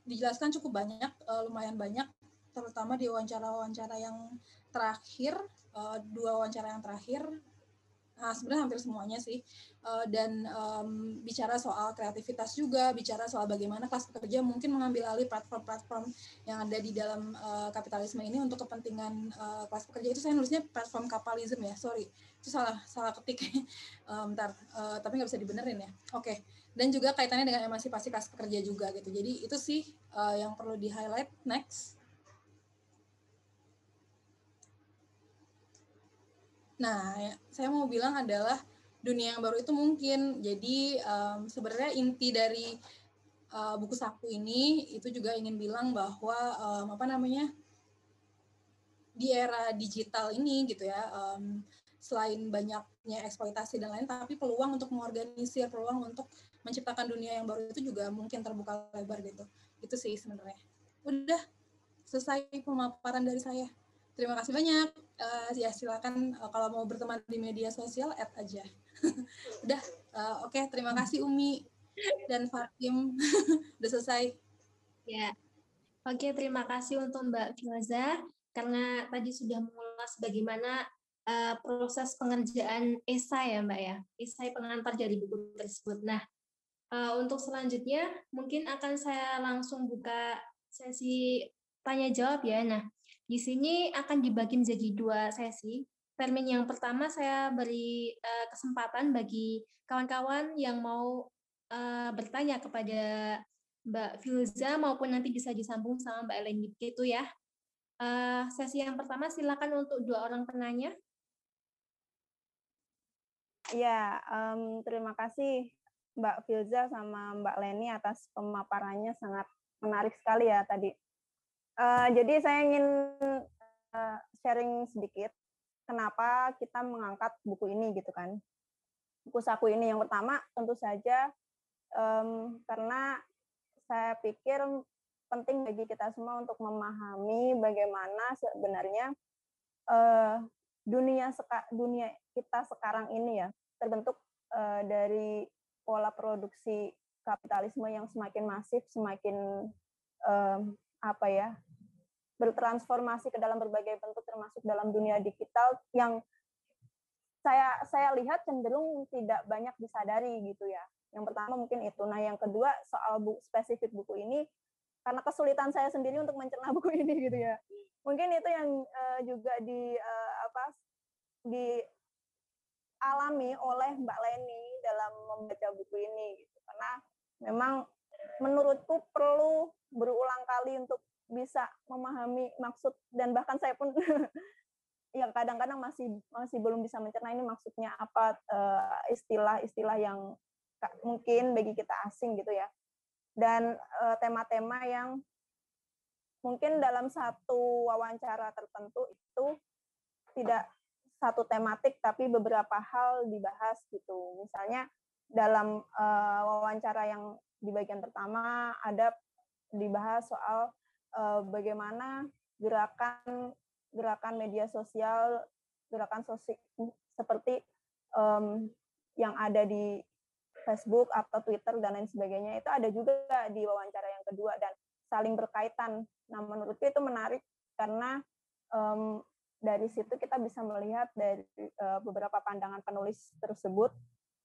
dijelaskan cukup banyak, uh, lumayan banyak, terutama di wawancara-wawancara yang terakhir, uh, dua wawancara yang terakhir Nah, sebenarnya hampir semuanya sih. Uh, dan um, bicara soal kreativitas juga, bicara soal bagaimana kelas pekerja mungkin mengambil alih platform-platform yang ada di dalam uh, kapitalisme ini untuk kepentingan uh, kelas pekerja itu saya nulisnya platform kapitalisme ya, sorry itu salah salah ketik. um, bentar, uh, tapi nggak bisa dibenerin ya. Oke. Okay. Dan juga kaitannya dengan emansipasi kelas pekerja juga gitu. Jadi itu sih uh, yang perlu di highlight. Next. Nah, ya, saya mau bilang adalah dunia yang baru itu mungkin. Jadi um, sebenarnya inti dari uh, buku saku ini itu juga ingin bilang bahwa um, apa namanya di era digital ini gitu ya, um, selain banyaknya eksploitasi dan lain, tapi peluang untuk mengorganisir, peluang untuk menciptakan dunia yang baru itu juga mungkin terbuka lebar gitu. Itu sih sebenarnya. Udah selesai pemaparan dari saya. Terima kasih banyak. Uh, ya silakan uh, kalau mau berteman di media sosial add aja. Udah. Uh, Oke, okay, terima kasih Umi dan Fatim. Udah selesai. Ya. Oke, okay, terima kasih untuk Mbak Filaza karena tadi sudah mengulas bagaimana uh, proses pengerjaan esai ya Mbak ya, esai pengantar dari buku tersebut. Nah, uh, untuk selanjutnya mungkin akan saya langsung buka sesi tanya jawab ya. Nah, di sini akan dibagi menjadi dua sesi. Termin yang pertama saya beri uh, kesempatan bagi kawan-kawan yang mau uh, bertanya kepada Mbak Filza maupun nanti bisa disambung sama Mbak Eleni itu ya. Uh, sesi yang pertama silakan untuk dua orang penanya. Ya, um, terima kasih Mbak Filza sama Mbak Leni atas pemaparannya sangat menarik sekali ya tadi. Uh, jadi saya ingin uh, sharing sedikit kenapa kita mengangkat buku ini gitu kan. Buku saku ini yang pertama tentu saja um, karena saya pikir penting bagi kita semua untuk memahami bagaimana sebenarnya uh, dunia seka, dunia kita sekarang ini ya terbentuk uh, dari pola produksi kapitalisme yang semakin masif, semakin apa ya bertransformasi ke dalam berbagai bentuk termasuk dalam dunia digital yang saya saya lihat cenderung tidak banyak disadari gitu ya yang pertama mungkin itu. Nah, yang kedua soal bu spesifik buku ini karena kesulitan saya sendiri untuk mencerna buku ini gitu ya. Mungkin itu yang uh, juga di uh, apa di alami oleh Mbak Leni dalam membaca buku ini gitu. Karena memang menurutku perlu berulang kali untuk bisa memahami maksud dan bahkan saya pun yang kadang-kadang masih masih belum bisa mencerna ini maksudnya apa eh, istilah-istilah yang mungkin bagi kita asing gitu ya. Dan tema-tema uh, yang mungkin dalam satu wawancara tertentu itu tidak satu tematik tapi beberapa hal dibahas gitu. Misalnya dalam uh, wawancara yang di bagian pertama ada dibahas soal uh, bagaimana gerakan gerakan media sosial, gerakan sosial seperti um, yang ada di Facebook atau Twitter dan lain sebagainya itu ada juga di wawancara yang kedua dan saling berkaitan. Nah menurutku itu menarik karena um, dari situ kita bisa melihat dari uh, beberapa pandangan penulis tersebut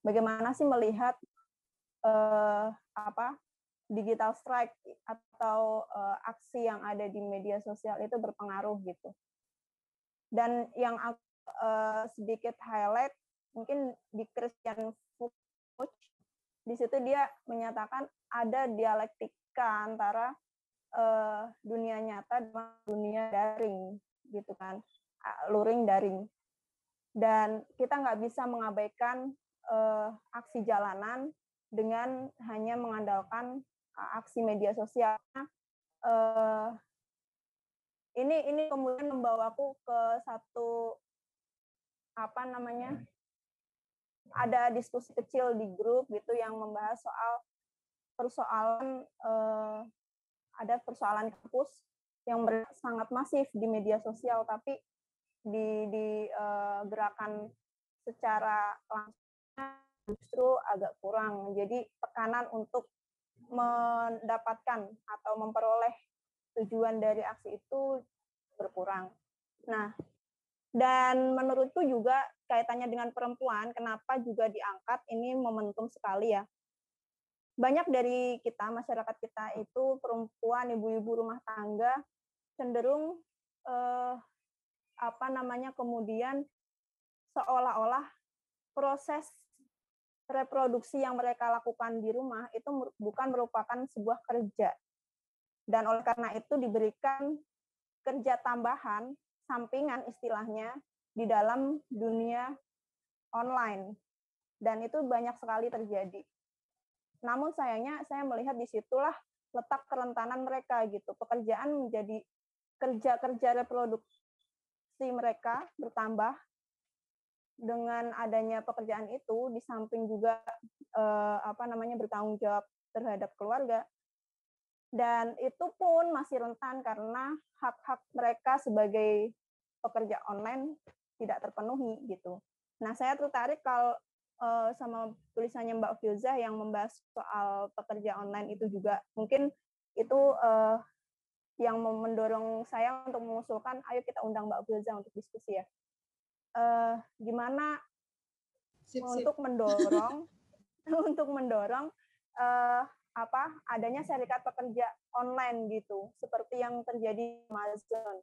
bagaimana sih melihat uh, apa digital strike atau uh, aksi yang ada di media sosial itu berpengaruh gitu. Dan yang uh, sedikit highlight mungkin di Christian Fuchs di situ dia menyatakan ada dialektika antara uh, dunia nyata dan dunia daring gitu kan luring daring dan kita nggak bisa mengabaikan uh, aksi jalanan dengan hanya mengandalkan uh, aksi media sosial. Uh, ini ini kemudian membawaku ke satu apa namanya ada diskusi kecil di grup gitu yang membahas soal persoalan uh, ada persoalan kampus yang sangat masif di media sosial tapi di di uh, gerakan secara langsung justru agak kurang jadi tekanan untuk mendapatkan atau memperoleh tujuan dari aksi itu berkurang nah dan menurutku juga kaitannya dengan perempuan, kenapa juga diangkat ini momentum sekali ya. Banyak dari kita, masyarakat kita itu perempuan, ibu-ibu rumah tangga cenderung eh, apa namanya kemudian seolah-olah proses reproduksi yang mereka lakukan di rumah itu bukan merupakan sebuah kerja. Dan oleh karena itu diberikan kerja tambahan sampingan istilahnya di dalam dunia online. Dan itu banyak sekali terjadi. Namun sayangnya saya melihat di situlah letak kerentanan mereka gitu. Pekerjaan menjadi kerja-kerja reproduksi mereka bertambah dengan adanya pekerjaan itu di samping juga eh, apa namanya bertanggung jawab terhadap keluarga dan itu pun masih rentan karena hak-hak mereka sebagai pekerja online tidak terpenuhi gitu. Nah, saya tertarik kalau uh, sama tulisannya Mbak Filzah yang membahas soal pekerja online itu juga mungkin itu uh, yang mendorong saya untuk mengusulkan ayo kita undang Mbak Filzah untuk diskusi ya. Uh, gimana sip, untuk sip. mendorong untuk mendorong uh, apa adanya serikat pekerja online gitu seperti yang terjadi di Amazon.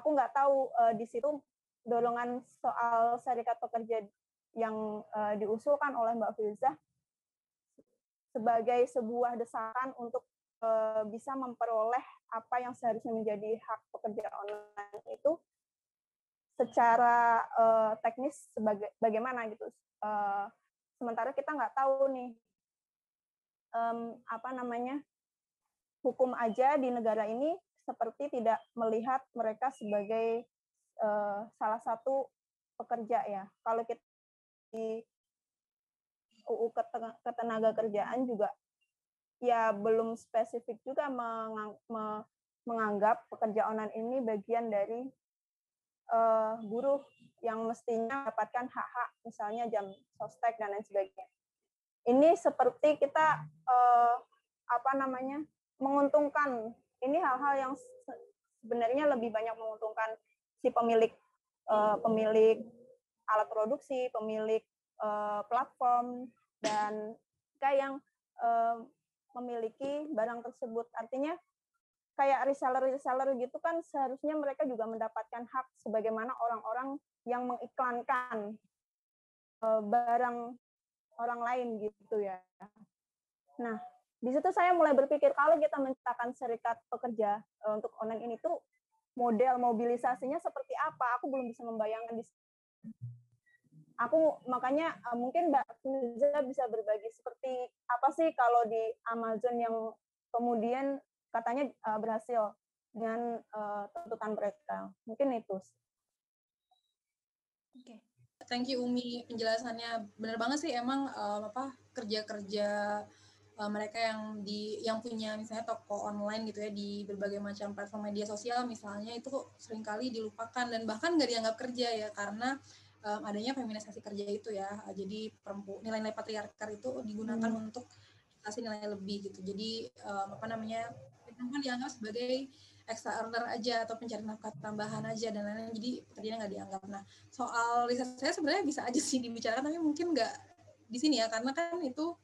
Aku nggak tahu uh, di situ dorongan soal serikat pekerja yang uh, diusulkan oleh Mbak Filzah sebagai sebuah desakan untuk uh, bisa memperoleh apa yang seharusnya menjadi hak pekerja online itu secara uh, teknis sebagai bagaimana gitu. Uh, sementara kita nggak tahu nih um, apa namanya hukum aja di negara ini seperti tidak melihat mereka sebagai uh, salah satu pekerja ya. Kalau kita di UU ketenaga kerjaan juga ya belum spesifik juga mengang, me, menganggap pekerja online ini bagian dari uh, buruh yang mestinya mendapatkan hak-hak misalnya jam sostek dan lain sebagainya. Ini seperti kita uh, apa namanya menguntungkan. Ini hal-hal yang sebenarnya lebih banyak menguntungkan si pemilik uh, pemilik alat produksi, pemilik uh, platform dan kayak yang uh, memiliki barang tersebut. Artinya kayak reseller-reseller gitu kan seharusnya mereka juga mendapatkan hak sebagaimana orang-orang yang mengiklankan uh, barang orang lain gitu ya. Nah, di situ saya mulai berpikir kalau kita menciptakan serikat pekerja uh, untuk online ini tuh model mobilisasinya seperti apa? Aku belum bisa membayangkan di aku makanya uh, mungkin Mbak Firza bisa berbagi seperti apa sih kalau di Amazon yang kemudian katanya uh, berhasil dengan uh, tuntutan mereka. Mungkin itu. Oke. Okay. Thank you Umi penjelasannya benar banget sih emang um, apa kerja-kerja uh, mereka yang di yang punya misalnya toko online gitu ya di berbagai macam platform media sosial misalnya itu sering kali dilupakan dan bahkan nggak dianggap kerja ya karena um, adanya feminisasi kerja itu ya jadi perempu nilai-nilai patriarkal itu digunakan hmm. untuk kasih nilai lebih gitu jadi um, apa namanya perempuan dianggap sebagai extra earner aja atau pencari nafkah tambahan aja dan lain-lain. Jadi pekerjaan nggak dianggap. Nah soal riset saya sebenarnya bisa aja sih dibicarakan tapi mungkin nggak di sini ya karena kan itu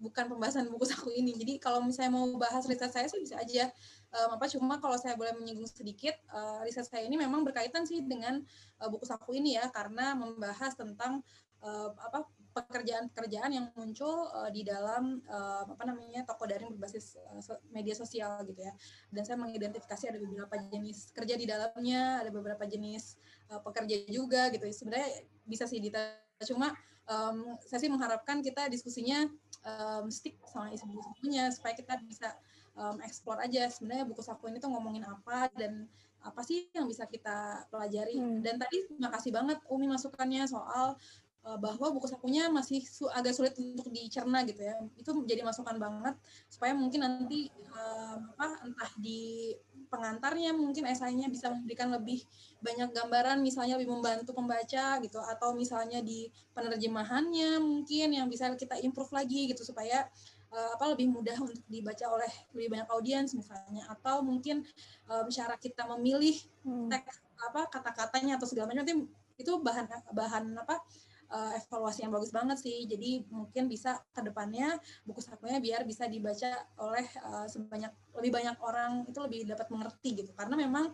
bukan pembahasan buku saku ini. Jadi kalau misalnya mau bahas riset saya sih bisa aja. Um, apa cuma kalau saya boleh menyinggung sedikit uh, riset saya ini memang berkaitan sih dengan uh, buku saku ini ya karena membahas tentang uh, apa pekerjaan-pekerjaan yang muncul uh, di dalam uh, apa namanya toko daring berbasis uh, media sosial gitu ya. Dan saya mengidentifikasi ada beberapa jenis kerja di dalamnya, ada beberapa jenis uh, pekerja juga gitu. Sebenarnya bisa sih ditanya cuma um, saya sih mengharapkan kita diskusinya um, stick sama isu bukunya supaya kita bisa um, explore aja sebenarnya buku saku ini tuh ngomongin apa dan apa sih yang bisa kita pelajari hmm. dan tadi terima kasih banget Umi masukannya soal bahwa buku sakunya masih su agak sulit untuk dicerna gitu ya itu menjadi masukan banget supaya mungkin nanti uh, apa entah di pengantarnya mungkin esainya bisa memberikan lebih banyak gambaran misalnya lebih membantu pembaca gitu atau misalnya di penerjemahannya mungkin yang bisa kita improve lagi gitu supaya uh, apa lebih mudah untuk dibaca oleh lebih banyak audiens misalnya atau mungkin uh, cara kita memilih hmm. teks apa kata-katanya atau segala macam itu bahan bahan apa uh, evaluasi yang bagus banget sih. Jadi mungkin bisa ke depannya buku sakunya biar bisa dibaca oleh uh, sebanyak lebih banyak orang itu lebih dapat mengerti gitu. Karena memang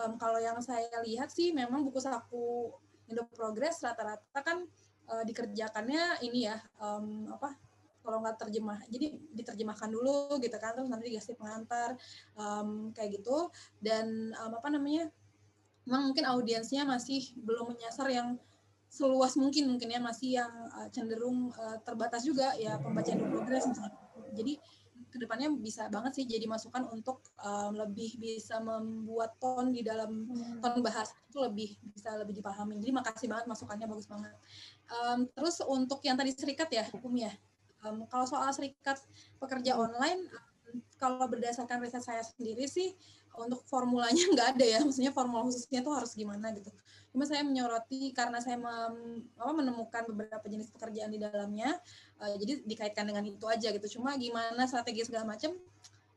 um, kalau yang saya lihat sih memang buku saku Indo Progress rata-rata kan uh, dikerjakannya ini ya um, apa kalau nggak terjemah jadi diterjemahkan dulu gitu kan terus nanti dikasih pengantar um, kayak gitu dan um, apa namanya memang mungkin audiensnya masih belum menyasar yang seluas mungkin mungkin ya masih yang uh, cenderung uh, terbatas juga ya pembacaan progres misalnya. Jadi ke depannya bisa banget sih jadi masukan untuk um, lebih bisa membuat ton di dalam hmm. ton bahasa itu lebih bisa lebih dipahami. Jadi makasih banget masukannya bagus banget. Um, terus untuk yang tadi serikat ya hukum ya. Um, kalau soal serikat pekerja hmm. online, kalau berdasarkan riset saya sendiri sih untuk formulanya nggak ada ya, maksudnya formula khususnya tuh harus gimana gitu. Cuma saya menyoroti karena saya mem, apa, menemukan beberapa jenis pekerjaan di dalamnya, uh, jadi dikaitkan dengan itu aja gitu. Cuma gimana strategi segala macam,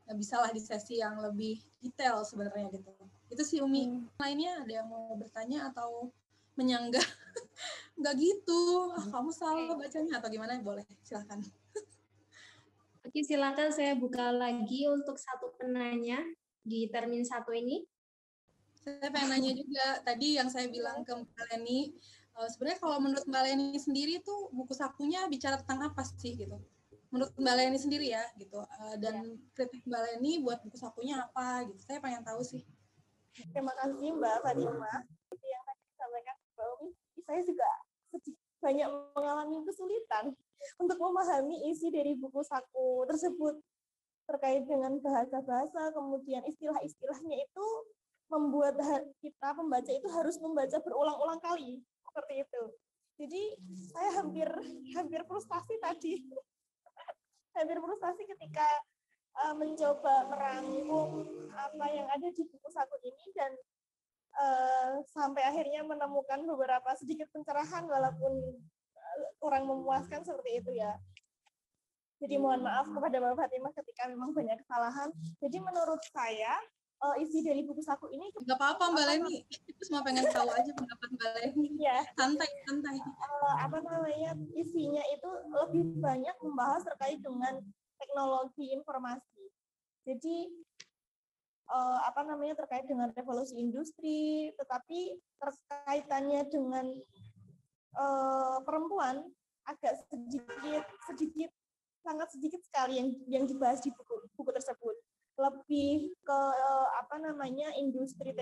uh, bisalah di sesi yang lebih detail sebenarnya gitu. Itu sih Umi. Hmm. Lainnya ada yang mau bertanya atau menyanggah nggak gitu ah, kamu salah bacanya atau gimana boleh silahkan Oke, silakan saya buka lagi untuk satu penanya di termin satu ini. Saya pengen nanya juga tadi yang saya bilang ke Mbak Leni, uh, sebenarnya kalau menurut Mbak Leni sendiri tuh buku sakunya bicara tentang apa sih gitu? Menurut Mbak Leni sendiri ya gitu, uh, dan ya. kritik Mbak Leni buat buku sakunya apa gitu? Saya pengen tahu sih. Terima kasih Mbak Fatima. Seperti yang tadi disampaikan Mbak Umi, saya juga banyak mengalami kesulitan untuk memahami isi dari buku saku tersebut terkait dengan bahasa-bahasa, kemudian istilah-istilahnya itu membuat kita pembaca itu harus membaca berulang-ulang kali seperti itu. Jadi saya hampir hampir frustasi tadi, hampir frustasi ketika uh, mencoba merangkum apa yang ada di buku saku ini dan uh, sampai akhirnya menemukan beberapa sedikit pencerahan walaupun kurang memuaskan seperti itu ya. Jadi mohon maaf kepada Mbak Fatimah ketika memang banyak kesalahan. Jadi menurut saya uh, isi dari buku saku ini nggak apa-apa Mbak Leni. Semua pengen tahu aja pendapat Mbak Leni. Ya. Santai, santai. Uh, apa namanya isinya itu lebih banyak membahas terkait dengan teknologi informasi. Jadi uh, apa namanya terkait dengan revolusi industri, tetapi terkaitannya dengan uh, perempuan agak sedikit sedikit sangat sedikit sekali yang yang dibahas di buku buku tersebut. Lebih ke uh, apa namanya industri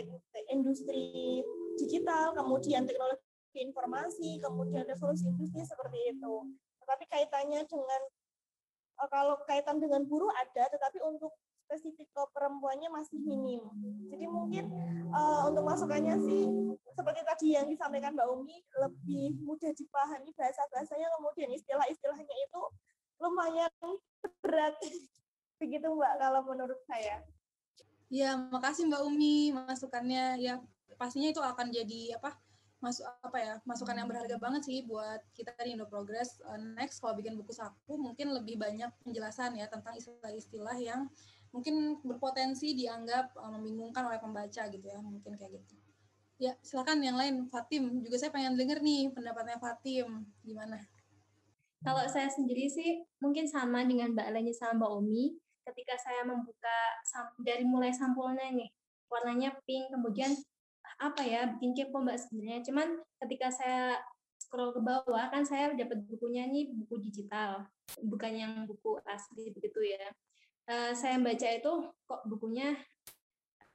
industri digital kemudian teknologi informasi kemudian revolusi industri seperti itu. Tetapi kaitannya dengan uh, kalau kaitan dengan buruh ada tetapi untuk spesifik ke perempuannya masih minim. Jadi mungkin uh, untuk masukannya sih seperti tadi yang disampaikan Mbak Umi lebih mudah dipahami bahasa-bahasanya kemudian istilah-istilahnya itu lumayan berat. Begitu Mbak kalau menurut saya. Ya, makasih Mbak Umi masukannya. Ya, pastinya itu akan jadi apa? masuk apa ya masukan yang berharga banget sih buat kita di Indo Progress. Uh, next kalau bikin buku saku mungkin lebih banyak penjelasan ya tentang istilah-istilah yang mungkin berpotensi dianggap uh, membingungkan oleh pembaca gitu ya mungkin kayak gitu. Ya silakan yang lain Fatim. Juga saya pengen denger nih pendapatnya Fatim. Gimana? Kalau saya sendiri sih mungkin sama dengan Mbak Leni sama Mbak Omi. Ketika saya membuka dari mulai sampulnya nih warnanya pink kemudian apa ya bikin kepo Mbak sebenarnya. Cuman ketika saya scroll ke bawah kan saya dapat bukunya nih buku digital. Bukan yang buku asli begitu ya uh, saya baca itu kok bukunya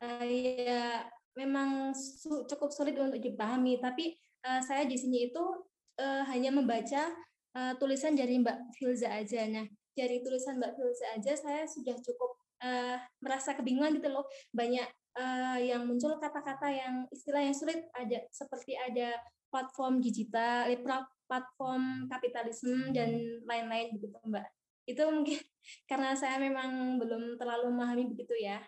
uh, ya memang su cukup sulit untuk dipahami. Tapi uh, saya di sini itu uh, hanya membaca uh, tulisan dari Mbak Filza aja. Nah dari tulisan Mbak Filza aja saya sudah cukup uh, merasa kebingungan gitu loh. Banyak uh, yang muncul kata-kata yang istilah yang sulit. Ada seperti ada platform digital platform kapitalisme dan lain-lain begitu Mbak itu mungkin karena saya memang belum terlalu memahami begitu ya.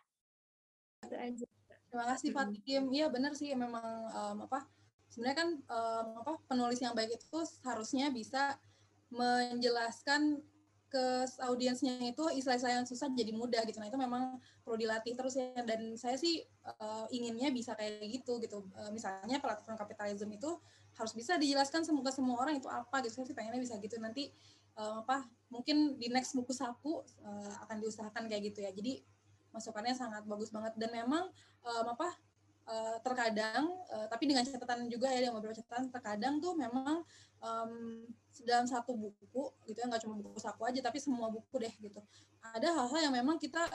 Itu aja. Terima kasih Fatim. Iya benar sih memang um, apa sebenarnya kan um, apa penulis yang baik itu harusnya bisa menjelaskan ke audiensnya itu istilah-istilah yang susah jadi mudah gitu. Nah itu memang perlu dilatih terus ya. Dan saya sih uh, inginnya bisa kayak gitu gitu. Uh, misalnya platform kapitalisme itu harus bisa dijelaskan semoga semua orang itu apa gitu. Saya sih pengennya bisa gitu. Nanti uh, apa mungkin di next buku saku uh, akan diusahakan kayak gitu ya. Jadi masukannya sangat bagus banget dan memang um, apa uh, terkadang uh, tapi dengan catatan juga ya dengan beberapa catatan terkadang tuh memang um, dalam satu buku gitu ya nggak cuma buku saku aja tapi semua buku deh gitu. Ada hal-hal yang memang kita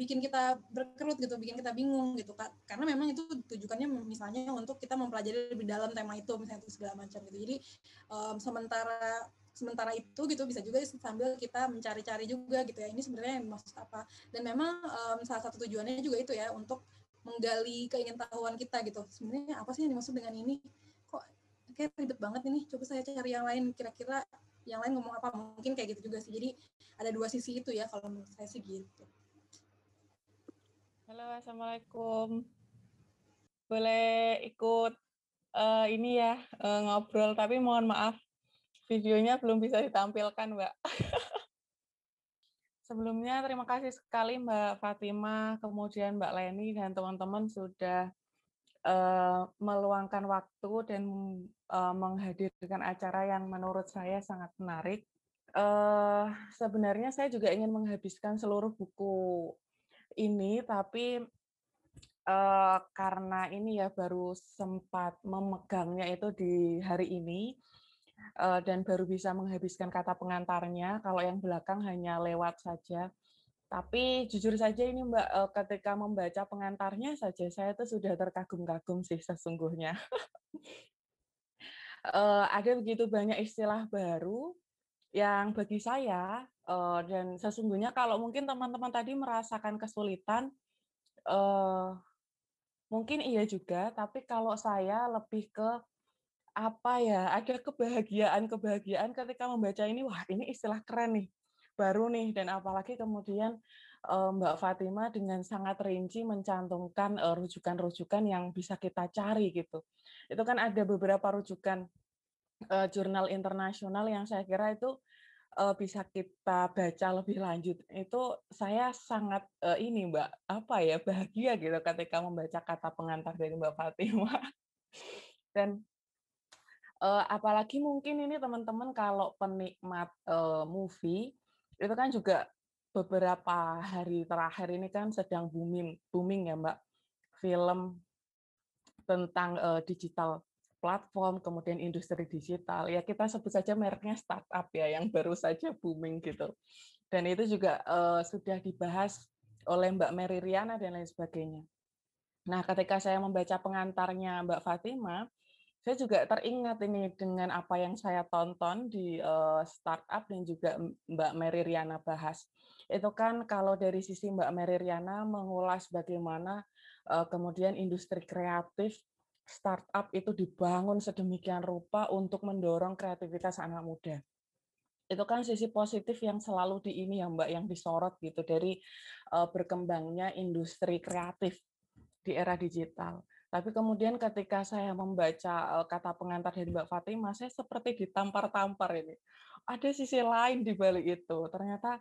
bikin kita berkerut gitu, bikin kita bingung gitu. Karena memang itu tujuannya misalnya untuk kita mempelajari lebih dalam tema itu misalnya itu segala macam gitu. Jadi um, sementara sementara itu gitu bisa juga sambil kita mencari-cari juga gitu ya ini sebenarnya yang maksud apa. Dan memang um, salah satu tujuannya juga itu ya untuk menggali keingintahuan kita gitu. Sebenarnya apa sih yang dimaksud dengan ini? Kok kayak ribet banget ini? Coba saya cari yang lain kira-kira yang lain ngomong apa? Mungkin kayak gitu juga sih. Jadi ada dua sisi itu ya kalau menurut saya sih gitu. Halo assalamualaikum. Boleh ikut uh, ini ya uh, ngobrol tapi mohon maaf videonya belum bisa ditampilkan, Mbak. Sebelumnya terima kasih sekali Mbak Fatima, kemudian Mbak Leni dan teman-teman sudah uh, meluangkan waktu dan uh, menghadirkan acara yang menurut saya sangat menarik. Uh, sebenarnya saya juga ingin menghabiskan seluruh buku ini, tapi uh, karena ini ya baru sempat memegangnya itu di hari ini uh, dan baru bisa menghabiskan kata pengantarnya. Kalau yang belakang hanya lewat saja. Tapi jujur saja ini Mbak, eh, ketika membaca pengantarnya saja saya tuh sudah terkagum-kagum sih sesungguhnya. Eh, ada begitu banyak istilah baru yang bagi saya eh, dan sesungguhnya kalau mungkin teman-teman tadi merasakan kesulitan, mungkin iya juga, tapi kalau saya lebih ke apa ya, ada kebahagiaan-kebahagiaan ketika membaca ini, wah ini istilah keren nih baru nih dan apalagi kemudian Mbak Fatima dengan sangat rinci mencantumkan rujukan-rujukan yang bisa kita cari gitu. Itu kan ada beberapa rujukan jurnal internasional yang saya kira itu bisa kita baca lebih lanjut. Itu saya sangat ini Mbak apa ya bahagia gitu ketika membaca kata pengantar dari Mbak Fatima. Dan uh, apalagi mungkin ini teman-teman kalau penikmat uh, movie itu kan juga beberapa hari terakhir ini kan sedang booming booming ya Mbak film tentang uh, digital platform kemudian industri digital ya kita sebut saja mereknya startup ya yang baru saja booming gitu dan itu juga uh, sudah dibahas oleh Mbak Mary Riana dan lain sebagainya. Nah, ketika saya membaca pengantarnya Mbak Fatima, saya juga teringat ini dengan apa yang saya tonton di uh, startup dan juga Mbak Mary Riana bahas. Itu kan kalau dari sisi Mbak Mary Riana mengulas bagaimana uh, kemudian industri kreatif startup itu dibangun sedemikian rupa untuk mendorong kreativitas anak muda. Itu kan sisi positif yang selalu di ini ya Mbak yang disorot gitu dari uh, berkembangnya industri kreatif di era digital. Tapi kemudian ketika saya membaca kata pengantar dari Mbak Fatima, saya seperti ditampar-tampar ini. Ada sisi lain di balik itu. Ternyata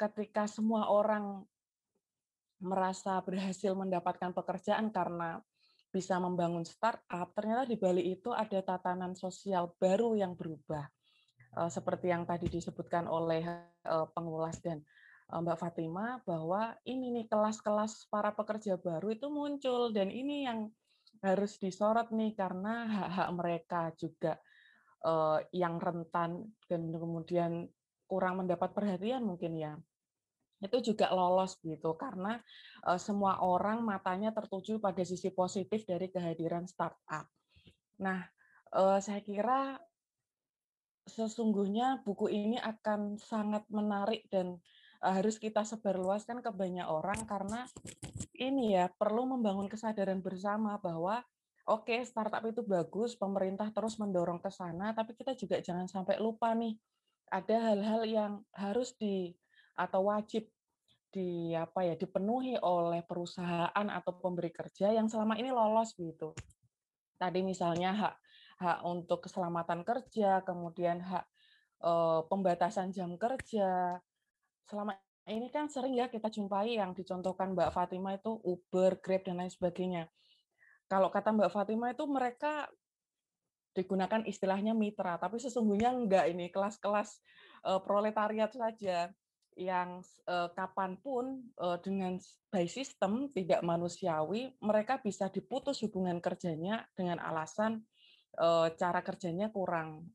ketika semua orang merasa berhasil mendapatkan pekerjaan karena bisa membangun startup, ternyata di balik itu ada tatanan sosial baru yang berubah. Seperti yang tadi disebutkan oleh pengulas dan Mbak Fatima bahwa ini nih kelas-kelas para pekerja baru itu muncul dan ini yang harus disorot nih karena hak-hak mereka juga uh, yang rentan dan kemudian kurang mendapat perhatian mungkin ya itu juga lolos gitu karena uh, semua orang matanya tertuju pada sisi positif dari kehadiran startup. Nah, saya kira sesungguhnya buku ini akan sangat menarik dan harus kita sebarluaskan ke banyak orang karena ini ya perlu membangun kesadaran bersama bahwa oke okay, startup itu bagus, pemerintah terus mendorong ke sana, tapi kita juga jangan sampai lupa nih ada hal-hal yang harus di atau wajib di apa ya dipenuhi oleh perusahaan atau pemberi kerja yang selama ini lolos gitu. Tadi misalnya hak hak untuk keselamatan kerja, kemudian hak eh, pembatasan jam kerja, selama ini kan sering ya kita jumpai yang dicontohkan Mbak Fatima itu Uber, Grab dan lain sebagainya. Kalau kata Mbak Fatima itu mereka digunakan istilahnya mitra, tapi sesungguhnya enggak ini kelas-kelas uh, proletariat saja yang uh, kapan pun uh, dengan by system tidak manusiawi mereka bisa diputus hubungan kerjanya dengan alasan uh, cara kerjanya kurang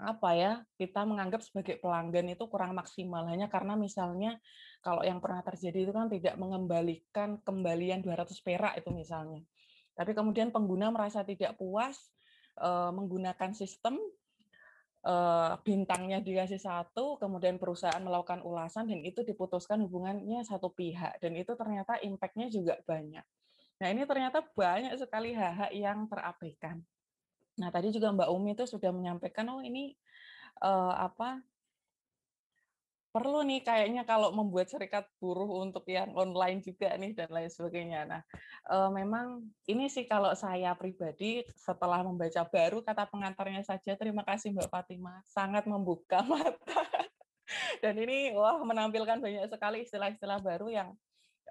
apa ya kita menganggap sebagai pelanggan itu kurang maksimal. Hanya karena misalnya kalau yang pernah terjadi itu kan tidak mengembalikan kembalian 200 perak itu misalnya. Tapi kemudian pengguna merasa tidak puas eh, menggunakan sistem eh, bintangnya dikasih satu kemudian perusahaan melakukan ulasan dan itu diputuskan hubungannya satu pihak dan itu ternyata impactnya juga banyak. Nah ini ternyata banyak sekali hak-hak yang terabaikan Nah, tadi juga Mbak Umi itu sudah menyampaikan, oh ini uh, apa perlu nih kayaknya kalau membuat serikat buruh untuk yang online juga nih dan lain sebagainya. Nah, uh, memang ini sih kalau saya pribadi setelah membaca baru kata pengantarnya saja, terima kasih Mbak Fatima, sangat membuka mata. dan ini wah menampilkan banyak sekali istilah-istilah baru yang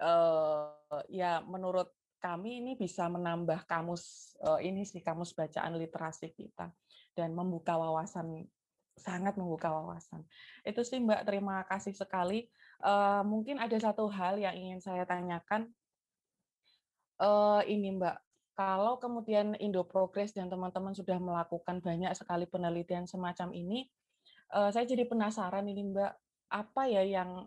uh, ya menurut kami ini bisa menambah kamus uh, ini sih kamus bacaan literasi kita dan membuka wawasan sangat membuka wawasan. Itu sih Mbak, terima kasih sekali. Uh, mungkin ada satu hal yang ingin saya tanyakan. Uh, ini Mbak, kalau kemudian Indo Progress dan teman-teman sudah melakukan banyak sekali penelitian semacam ini, saya jadi penasaran ini Mbak, apa ya yang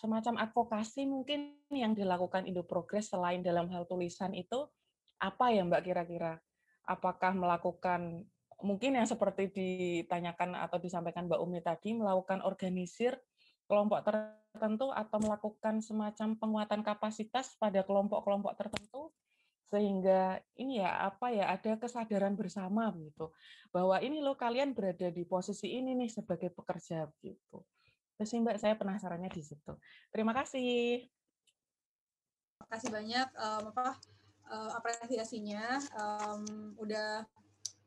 semacam advokasi mungkin yang dilakukan Indo Progress selain dalam hal tulisan itu apa ya Mbak kira-kira? Apakah melakukan mungkin yang seperti ditanyakan atau disampaikan Mbak Umi tadi melakukan organisir kelompok tertentu atau melakukan semacam penguatan kapasitas pada kelompok-kelompok tertentu sehingga ini ya apa ya ada kesadaran bersama gitu bahwa ini loh kalian berada di posisi ini nih sebagai pekerja gitu. Terus Mbak saya penasarannya di situ. Terima kasih. Terima kasih banyak um, apa uh, apresiasinya um, udah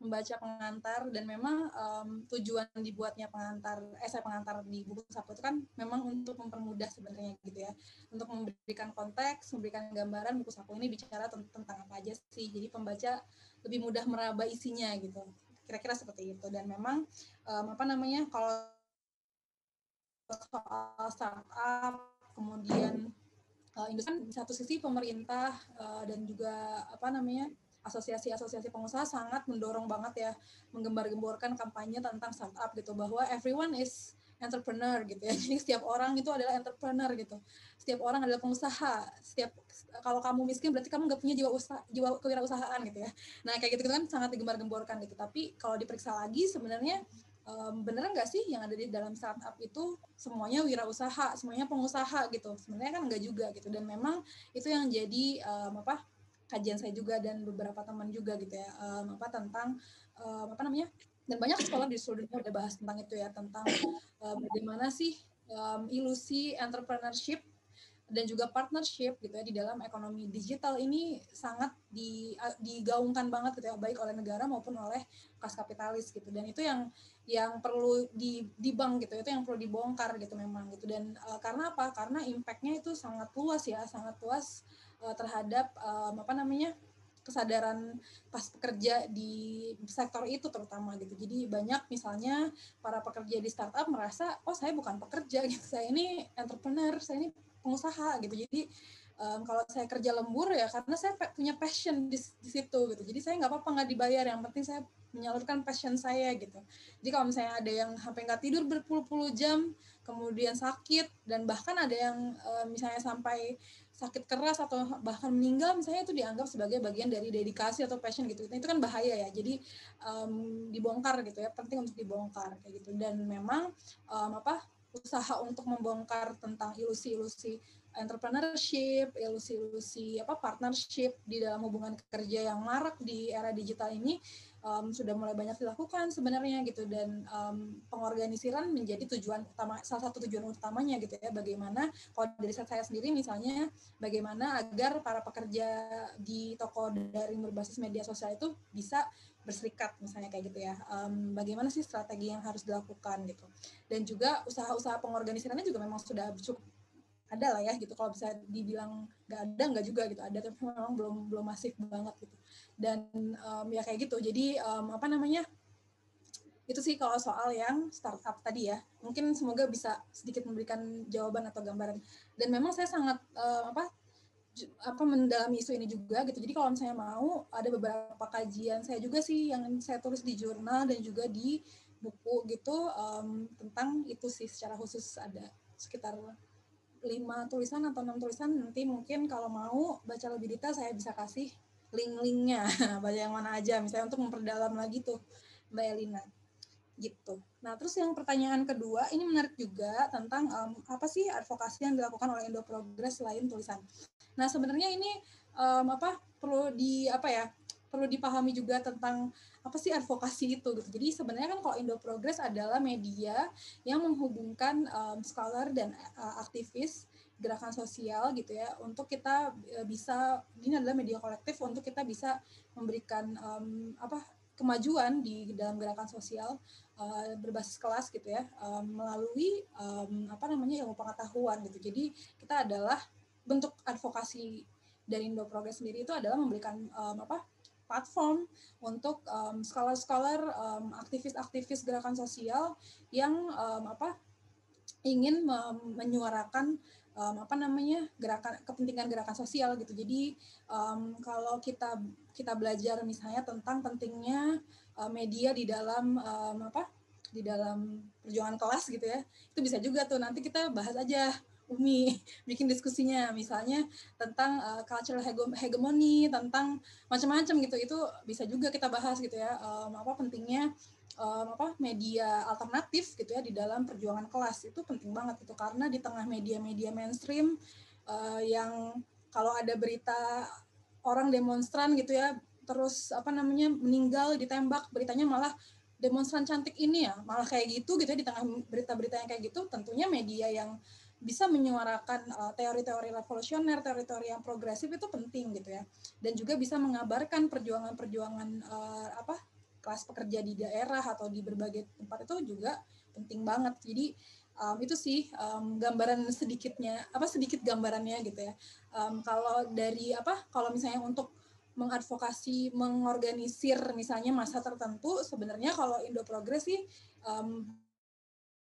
membaca pengantar dan memang um, tujuan dibuatnya pengantar esai pengantar di buku sapu itu kan memang untuk mempermudah sebenarnya gitu ya untuk memberikan konteks memberikan gambaran buku sapu ini bicara tentang apa aja sih jadi pembaca lebih mudah meraba isinya gitu kira-kira seperti itu dan memang um, apa namanya kalau soal startup kemudian uh, industri kan satu sisi pemerintah uh, dan juga apa namanya asosiasi-asosiasi pengusaha sangat mendorong banget ya menggembar-gemborkan kampanye tentang startup gitu bahwa everyone is entrepreneur gitu ya. Jadi setiap orang itu adalah entrepreneur gitu. Setiap orang adalah pengusaha. Setiap kalau kamu miskin berarti kamu nggak punya jiwa usaha, jiwa kewirausahaan gitu ya. Nah kayak gitu, -gitu kan sangat digembar-gemborkan gitu. Tapi kalau diperiksa lagi sebenarnya um, beneran nggak sih yang ada di dalam startup itu semuanya wirausaha, semuanya pengusaha gitu. Sebenarnya kan nggak juga gitu. Dan memang itu yang jadi um, apa kajian saya juga dan beberapa teman juga gitu ya um, apa tentang um, apa namanya dan banyak sekolah di seluruh dunia udah bahas tentang itu ya tentang um, bagaimana sih um, ilusi entrepreneurship dan juga partnership gitu ya di dalam ekonomi digital ini sangat di, digaungkan banget gitu ya baik oleh negara maupun oleh kas kapitalis gitu. Dan itu yang yang perlu di di bank gitu itu yang perlu dibongkar gitu memang gitu. Dan uh, karena apa? Karena impactnya itu sangat luas ya sangat luas uh, terhadap um, apa namanya kesadaran pas pekerja di sektor itu terutama gitu. Jadi banyak misalnya para pekerja di startup merasa oh saya bukan pekerja gitu, saya ini entrepreneur, saya ini pengusaha gitu. Jadi um, kalau saya kerja lembur ya karena saya punya passion di, di situ gitu. Jadi saya nggak apa-apa nggak dibayar, yang penting saya menyalurkan passion saya gitu. Jadi kalau misalnya ada yang sampai nggak tidur berpuluh-puluh jam, kemudian sakit dan bahkan ada yang um, misalnya sampai sakit keras atau bahkan meninggal misalnya itu dianggap sebagai bagian dari dedikasi atau passion gitu itu kan bahaya ya jadi um, dibongkar gitu ya penting untuk dibongkar kayak gitu dan memang um, apa usaha untuk membongkar tentang ilusi-ilusi entrepreneurship, ilusi-ilusi apa partnership di dalam hubungan kerja yang marak di era digital ini um, sudah mulai banyak dilakukan sebenarnya gitu. Dan um, pengorganisiran menjadi tujuan utama salah satu tujuan utamanya gitu ya. Bagaimana kalau dari saya sendiri misalnya bagaimana agar para pekerja di toko daring berbasis media sosial itu bisa berserikat misalnya kayak gitu ya. Um, bagaimana sih strategi yang harus dilakukan gitu. Dan juga usaha-usaha pengorganisirannya juga memang sudah cukup ada lah ya gitu. Kalau bisa dibilang nggak ada nggak juga gitu. Ada tapi memang belum belum masif banget gitu. Dan um, ya kayak gitu. Jadi um, apa namanya itu sih kalau soal yang startup tadi ya. Mungkin semoga bisa sedikit memberikan jawaban atau gambaran. Dan memang saya sangat uh, apa apa mendalami isu ini juga gitu. Jadi kalau misalnya mau ada beberapa kajian saya juga sih yang saya tulis di jurnal dan juga di buku gitu um, tentang itu sih secara khusus ada sekitar lima tulisan atau enam tulisan. Nanti mungkin kalau mau baca lebih detail saya bisa kasih link-linknya. Baca yang mana aja misalnya untuk memperdalam lagi tuh Mbak Elina gitu. Nah terus yang pertanyaan kedua ini menarik juga tentang um, apa sih advokasi yang dilakukan oleh Indo Progress selain tulisan. Nah sebenarnya ini um, apa perlu di apa ya perlu dipahami juga tentang apa sih advokasi itu gitu. Jadi sebenarnya kan kalau Indo Progress adalah media yang menghubungkan um, scholar dan uh, aktivis gerakan sosial gitu ya untuk kita uh, bisa ini adalah media kolektif untuk kita bisa memberikan um, apa kemajuan di dalam gerakan sosial uh, berbasis kelas gitu ya um, melalui um, apa namanya ilmu pengetahuan gitu. Jadi kita adalah bentuk advokasi dari Indo Progress sendiri itu adalah memberikan um, apa platform untuk um, scholar-scholar, um, aktivis-aktivis gerakan sosial yang um, apa ingin menyuarakan um, apa namanya gerakan kepentingan gerakan sosial gitu. Jadi um, kalau kita kita belajar misalnya tentang pentingnya uh, media di dalam um, apa di dalam perjuangan kelas gitu ya, itu bisa juga tuh. Nanti kita bahas aja Umi bikin diskusinya. Misalnya tentang uh, cultural hegemony tentang macam-macam gitu. Itu bisa juga kita bahas gitu ya um, apa pentingnya um, apa media alternatif gitu ya di dalam perjuangan kelas itu penting banget itu karena di tengah media-media mainstream uh, yang kalau ada berita orang demonstran gitu ya terus apa namanya meninggal ditembak beritanya malah demonstran cantik ini ya malah kayak gitu gitu ya di tengah berita-berita yang kayak gitu tentunya media yang bisa menyuarakan teori-teori uh, revolusioner, teori-teori yang progresif itu penting gitu ya. Dan juga bisa mengabarkan perjuangan-perjuangan uh, apa kelas pekerja di daerah atau di berbagai tempat itu juga penting banget. Jadi um, itu sih um, gambaran sedikitnya apa sedikit gambarannya gitu ya. Um, kalau dari apa kalau misalnya untuk mengadvokasi, mengorganisir misalnya masa tertentu sebenarnya kalau Indo Progres sih um,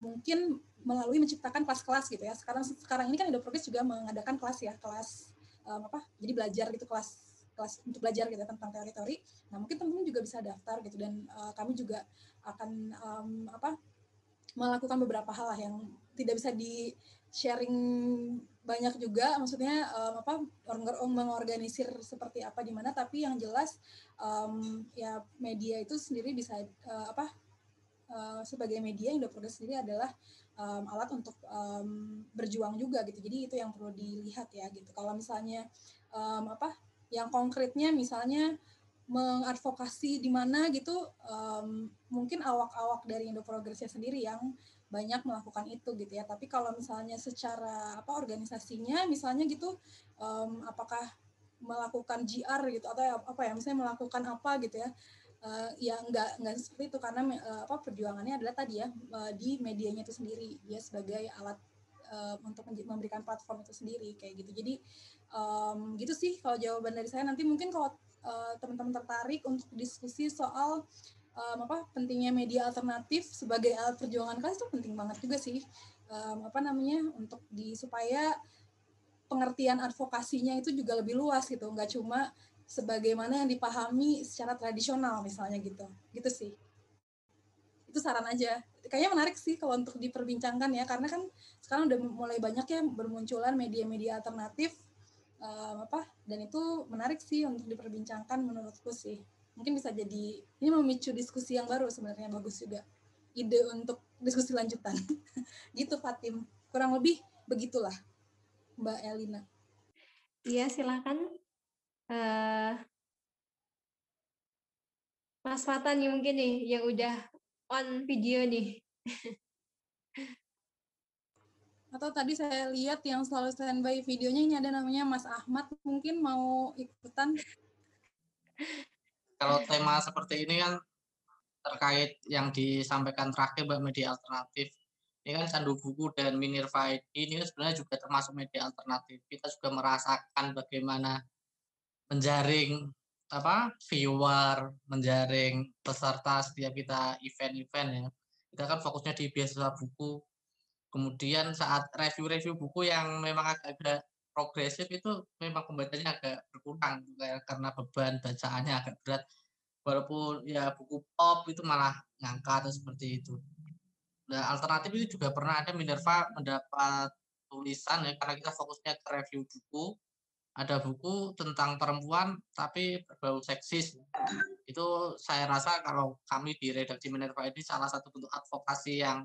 mungkin melalui menciptakan kelas-kelas gitu ya. Sekarang sekarang ini kan Indo Progres juga mengadakan kelas ya, kelas um, apa? Jadi belajar gitu kelas kelas untuk belajar gitu ya, tentang teori-teori. Nah mungkin teman-teman juga bisa daftar gitu dan uh, kami juga akan um, apa melakukan beberapa hal lah yang tidak bisa di sharing banyak juga. Maksudnya um, apa mengorganisir seperti apa di mana tapi yang jelas um, ya media itu sendiri bisa uh, apa uh, sebagai media yang Progres sendiri adalah um, alat untuk um, berjuang juga gitu. Jadi itu yang perlu dilihat ya gitu. Kalau misalnya um, apa yang konkretnya misalnya mengadvokasi di mana gitu um, mungkin awak-awak dari Indo Progresnya sendiri yang banyak melakukan itu gitu ya. Tapi kalau misalnya secara apa organisasinya misalnya gitu um, apakah melakukan GR gitu atau ya, apa ya misalnya melakukan apa gitu ya uh, ya nggak nggak seperti itu karena uh, apa perjuangannya adalah tadi ya uh, di medianya itu sendiri. Dia sebagai alat uh, untuk memberikan platform itu sendiri kayak gitu. Jadi um, gitu sih kalau jawaban dari saya. Nanti mungkin kalau uh, teman-teman tertarik untuk diskusi soal um, apa pentingnya media alternatif sebagai alat perjuangan kelas itu penting banget juga sih. Um, apa namanya untuk di supaya pengertian advokasinya itu juga lebih luas gitu. Nggak cuma sebagaimana yang dipahami secara tradisional misalnya gitu. Gitu sih. Itu saran aja kayaknya menarik sih kalau untuk diperbincangkan ya karena kan sekarang udah mulai banyak ya bermunculan media-media alternatif um, apa dan itu menarik sih untuk diperbincangkan menurutku sih. Mungkin bisa jadi ini memicu diskusi yang baru sebenarnya bagus juga. Ide untuk diskusi lanjutan. Gitu Fatim. Kurang lebih begitulah Mbak Elina. Iya silakan. Uh, Mas Fatan mungkin nih yang udah on video nih. Atau tadi saya lihat yang selalu standby videonya ini ada namanya Mas Ahmad mungkin mau ikutan. Kalau tema seperti ini kan terkait yang disampaikan terakhir Mbak media alternatif. Ini kan candu buku dan Minerva ID ini sebenarnya juga termasuk media alternatif. Kita juga merasakan bagaimana menjaring apa viewer menjaring peserta setiap kita event-event ya. Kita kan fokusnya di beasiswa buku. Kemudian saat review-review buku yang memang agak-agak progresif itu memang pembacanya agak berkurang karena beban bacaannya agak berat. Walaupun ya buku pop itu malah ngangkat atau seperti itu. Nah alternatif itu juga pernah ada Minerva mendapat tulisan ya karena kita fokusnya ke review buku ada buku tentang perempuan tapi berbau seksis. Itu saya rasa kalau kami di redaksi Minerva ini salah satu bentuk advokasi yang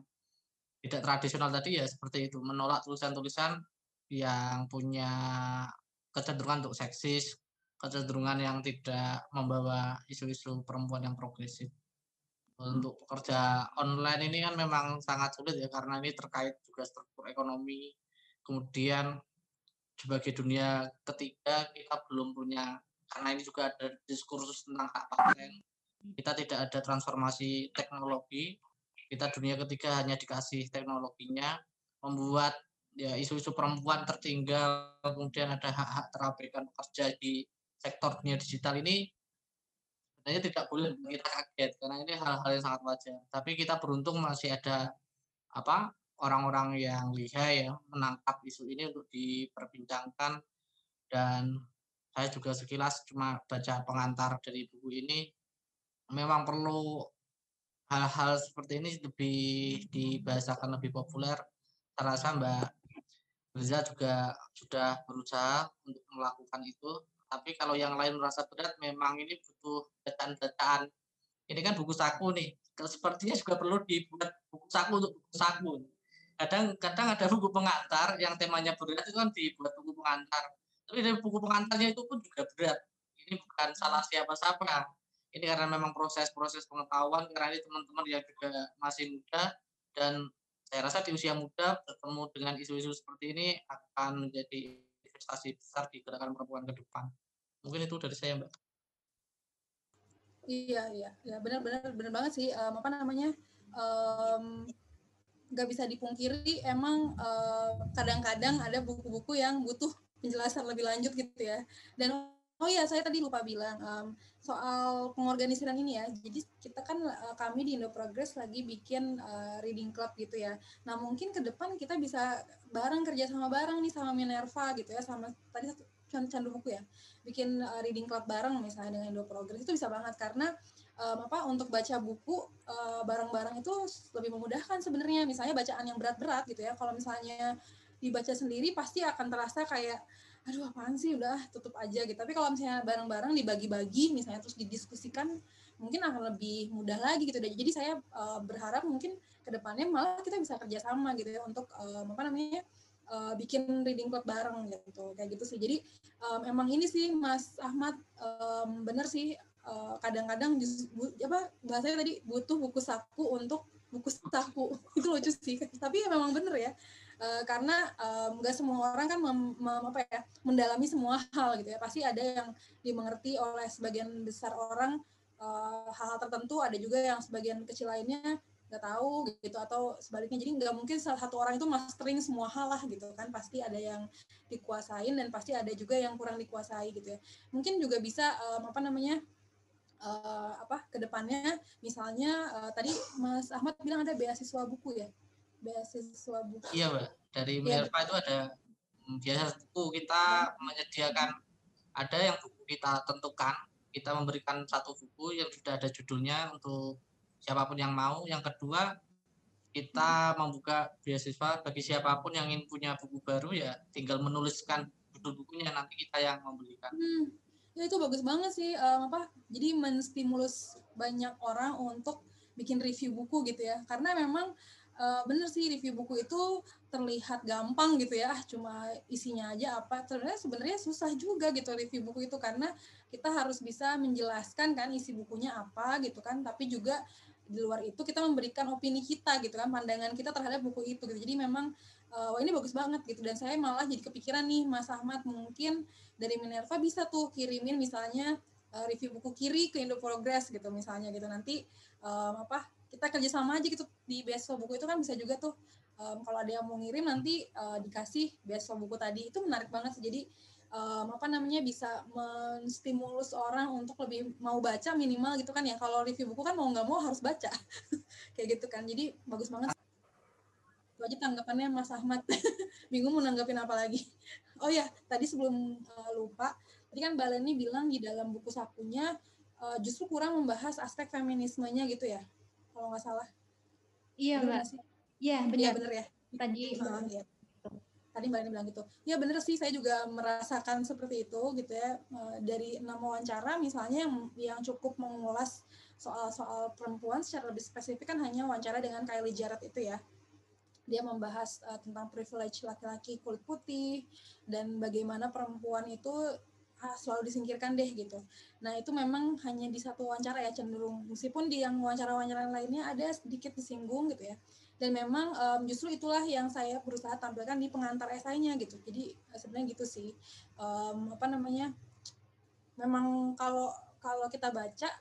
tidak tradisional tadi ya seperti itu. Menolak tulisan-tulisan yang punya kecenderungan untuk seksis kecenderungan yang tidak membawa isu-isu perempuan yang progresif. Untuk pekerja online ini kan memang sangat sulit ya karena ini terkait juga struktur ekonomi. Kemudian sebagai dunia ketiga kita belum punya karena ini juga ada diskursus tentang hak paten kita tidak ada transformasi teknologi kita dunia ketiga hanya dikasih teknologinya membuat ya isu-isu perempuan tertinggal, kemudian ada hak-hak terabaikan pekerja di sektor dunia digital ini sebenarnya tidak boleh kita kaget karena ini hal-hal yang sangat wajar. Tapi kita beruntung masih ada apa orang-orang yang lihai ya menangkap isu ini untuk diperbincangkan dan saya juga sekilas cuma baca pengantar dari buku ini memang perlu hal-hal seperti ini lebih dibahasakan lebih populer. Saya rasa Mbak Riza juga sudah berusaha untuk melakukan itu. Tapi kalau yang lain merasa berat, memang ini butuh bacaan-bacaan. Ini kan buku saku nih. Sepertinya juga perlu dibuat buku saku untuk buku saku. Kadang-kadang ada buku pengantar yang temanya berat itu kan dibuat buku pengantar. Tapi dari buku pengantarnya itu pun juga berat. Ini bukan salah siapa-siapa. Ini karena memang proses-proses pengetahuan, karena ini teman-teman yang juga masih muda dan saya rasa di usia muda bertemu dengan isu-isu seperti ini akan menjadi investasi besar di gerakan perempuan ke depan. Mungkin itu dari saya, Mbak. Iya, iya, ya benar-benar benar banget sih. Um, apa namanya? Um, nggak bisa dipungkiri emang kadang-kadang uh, ada buku-buku yang butuh penjelasan lebih lanjut gitu ya. Dan Oh iya, saya tadi lupa bilang um, soal pengorganisiran ini ya. Jadi kita kan uh, kami di Indo Progress lagi bikin uh, reading club gitu ya. Nah mungkin ke depan kita bisa bareng kerja sama bareng nih sama Minerva gitu ya, sama tadi satu candu buku ya, bikin uh, reading club bareng misalnya dengan Indo Progress itu bisa banget karena um, apa untuk baca buku bareng-bareng uh, itu lebih memudahkan sebenarnya. Misalnya bacaan yang berat-berat gitu ya. Kalau misalnya dibaca sendiri pasti akan terasa kayak aduh apaan sih? Udah tutup aja gitu. Tapi kalau misalnya bareng-bareng dibagi-bagi misalnya terus didiskusikan mungkin akan lebih mudah lagi gitu jadi saya uh, berharap mungkin ke depannya malah kita bisa kerjasama gitu ya untuk uh, apa namanya uh, bikin reading club bareng gitu. Kayak gitu sih. Jadi um, emang ini sih Mas Ahmad um, bener sih kadang-kadang uh, apa bahasanya tadi butuh buku saku untuk buku saku. Itu lucu sih tapi ya memang bener ya. Uh, karena nggak um, semua orang kan mem, mem, apa ya mendalami semua hal gitu ya. Pasti ada yang dimengerti oleh sebagian besar orang hal hal-hal tertentu. Ada juga yang sebagian kecil lainnya nggak tahu gitu atau sebaliknya. Jadi nggak mungkin salah satu orang itu mastering semua hal lah gitu kan. Pasti ada yang dikuasain dan pasti ada juga yang kurang dikuasai gitu ya. Mungkin juga bisa um, apa namanya uh, apa ke depannya misalnya uh, tadi Mas Ahmad bilang ada beasiswa buku ya beasiswa buku. Iya, Mbak. Dari iya. Minerva ya. itu ada mm, biasa buku kita menyediakan ada yang buku kita tentukan, kita memberikan satu buku yang sudah ada judulnya untuk siapa pun yang mau. Yang kedua, kita membuka beasiswa bagi siapa pun yang ingin punya buku baru ya tinggal menuliskan judul bukunya nanti kita yang membelikan. Hmm. Ya itu bagus banget sih um, apa jadi menstimulus banyak orang untuk bikin review buku gitu ya karena memang uh, bener sih review buku itu terlihat gampang gitu ya, cuma isinya aja apa. Sebenarnya sebenarnya susah juga gitu review buku itu karena kita harus bisa menjelaskan kan isi bukunya apa gitu kan, tapi juga di luar itu kita memberikan opini kita gitu kan, pandangan kita terhadap buku itu gitu. Jadi memang uh, wah ini bagus banget gitu. Dan saya malah jadi kepikiran nih Mas Ahmad mungkin dari Minerva bisa tuh kirimin misalnya uh, review buku kiri ke Indo Progress gitu misalnya gitu. Nanti um, apa kita kerja sama aja gitu di beasiswa buku itu kan bisa juga tuh um, kalau ada yang mau ngirim nanti uh, dikasih beasiswa buku tadi. Itu menarik banget sih. Jadi um, apa namanya bisa menstimulus orang untuk lebih mau baca minimal gitu kan ya. Kalau review buku kan mau nggak mau harus baca. Kayak gitu kan. Jadi bagus banget itu aja tanggapannya Mas Ahmad bingung mau nanggapin apa lagi oh ya tadi sebelum uh, lupa tadi kan Mbak Leni bilang di dalam buku sakunya uh, justru kurang membahas aspek feminismenya gitu ya kalau nggak salah. Iya mbak. Iya benar. Iya benar ya. Tadi. Uh, ya. Tadi mbak ini bilang gitu. Ya benar sih saya juga merasakan seperti itu gitu ya uh, dari enam wawancara misalnya yang, yang cukup mengulas soal-soal perempuan secara lebih spesifik kan hanya wawancara dengan Kylie Jarrett itu ya dia membahas uh, tentang privilege laki-laki kulit putih dan bagaimana perempuan itu selalu disingkirkan deh gitu. Nah itu memang hanya di satu wawancara ya cenderung meskipun di yang wawancara-wawancara lainnya ada sedikit disinggung gitu ya. Dan memang um, justru itulah yang saya berusaha tampilkan di pengantar esainya gitu. Jadi eh, sebenarnya gitu sih um, apa namanya memang kalau kalau kita baca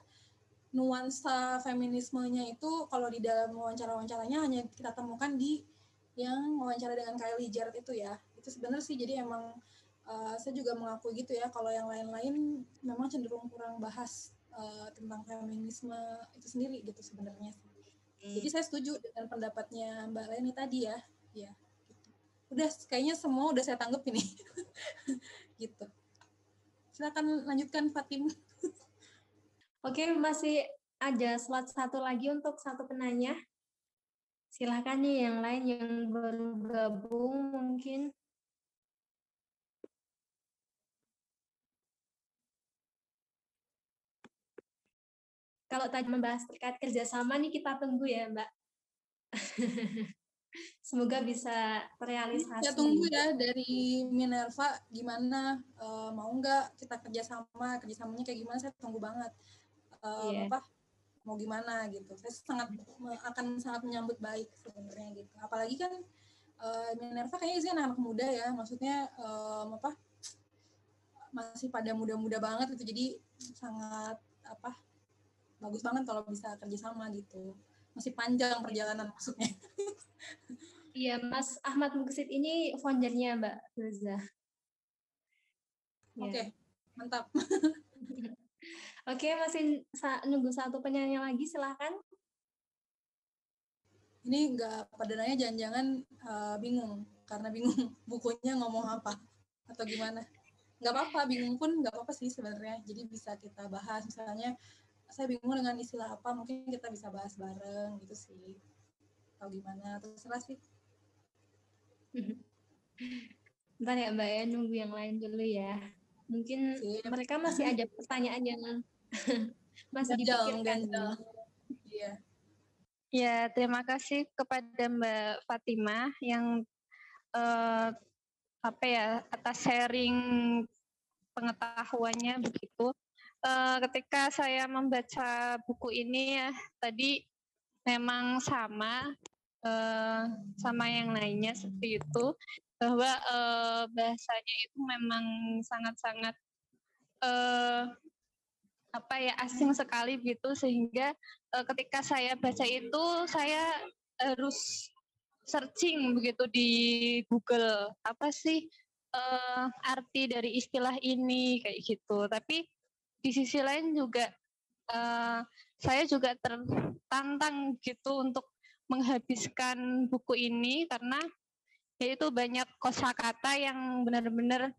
nuansa feminismenya itu kalau di dalam wawancara-wawancaranya hanya kita temukan di yang wawancara dengan Kylie Jared itu ya. Itu sebenarnya sih jadi emang uh, saya juga mengakui gitu ya kalau yang lain-lain memang cenderung kurang bahas uh, tentang feminisme itu sendiri gitu sebenarnya. Hmm. Jadi saya setuju dengan pendapatnya Mbak Leni tadi ya. Ya. Gitu. Udah kayaknya semua udah saya tanggap ini. gitu. Silakan lanjutkan Fatim. Oke, masih ada slot satu lagi untuk satu penanya. Silahkan nih yang lain yang baru gabung mungkin. Kalau tadi membahas terkait kerjasama nih kita tunggu ya Mbak. Semoga bisa terrealisasi. Kita tunggu ya dari Minerva gimana uh, mau nggak kita kerjasama kerjasamanya kayak gimana saya tunggu banget uh, yeah. apa mau gimana gitu. Saya sangat akan sangat menyambut baik sebenarnya gitu. Apalagi kan uh, Minerva kayaknya sih anak-anak muda ya. Maksudnya um, apa masih pada muda-muda banget itu jadi sangat apa bagus banget kalau bisa kerjasama gitu. Masih panjang perjalanan maksudnya. Iya Mas Ahmad Muksid ini foundernya Mbak Reza. Oke okay, ya. mantap Oke, masih nunggu satu penyanyi lagi, silahkan. Ini enggak pada nanya jangan-jangan uh, bingung, karena bingung bukunya ngomong apa, atau gimana. Nggak apa-apa, bingung pun nggak apa-apa sih sebenarnya. Jadi bisa kita bahas, misalnya saya bingung dengan istilah apa, mungkin kita bisa bahas bareng gitu sih. Atau gimana, terserah sih. Bentar ya Mbak ya, nunggu yang lain dulu ya. Mungkin Sip. mereka masih ada pertanyaan yang masih dipikirkan. Iya. Ya, terima kasih kepada Mbak Fatima yang uh, apa ya atas sharing pengetahuannya begitu. Uh, ketika saya membaca buku ini ya tadi memang sama uh, sama yang lainnya seperti itu bahwa uh, bahasanya itu memang sangat-sangat uh, apa ya asing sekali gitu sehingga uh, ketika saya baca itu saya harus searching begitu di Google apa sih uh, arti dari istilah ini kayak gitu tapi di sisi lain juga uh, saya juga tertantang gitu untuk menghabiskan buku ini karena yaitu banyak kosakata yang benar-benar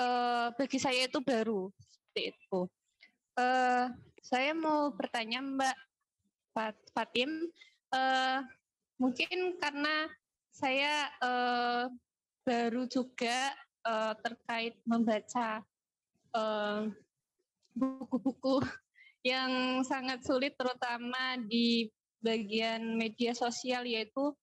uh, bagi saya itu baru seperti itu. Uh, saya mau bertanya Mbak Fatim, uh, mungkin karena saya uh, baru juga uh, terkait membaca buku-buku uh, yang sangat sulit terutama di bagian media sosial yaitu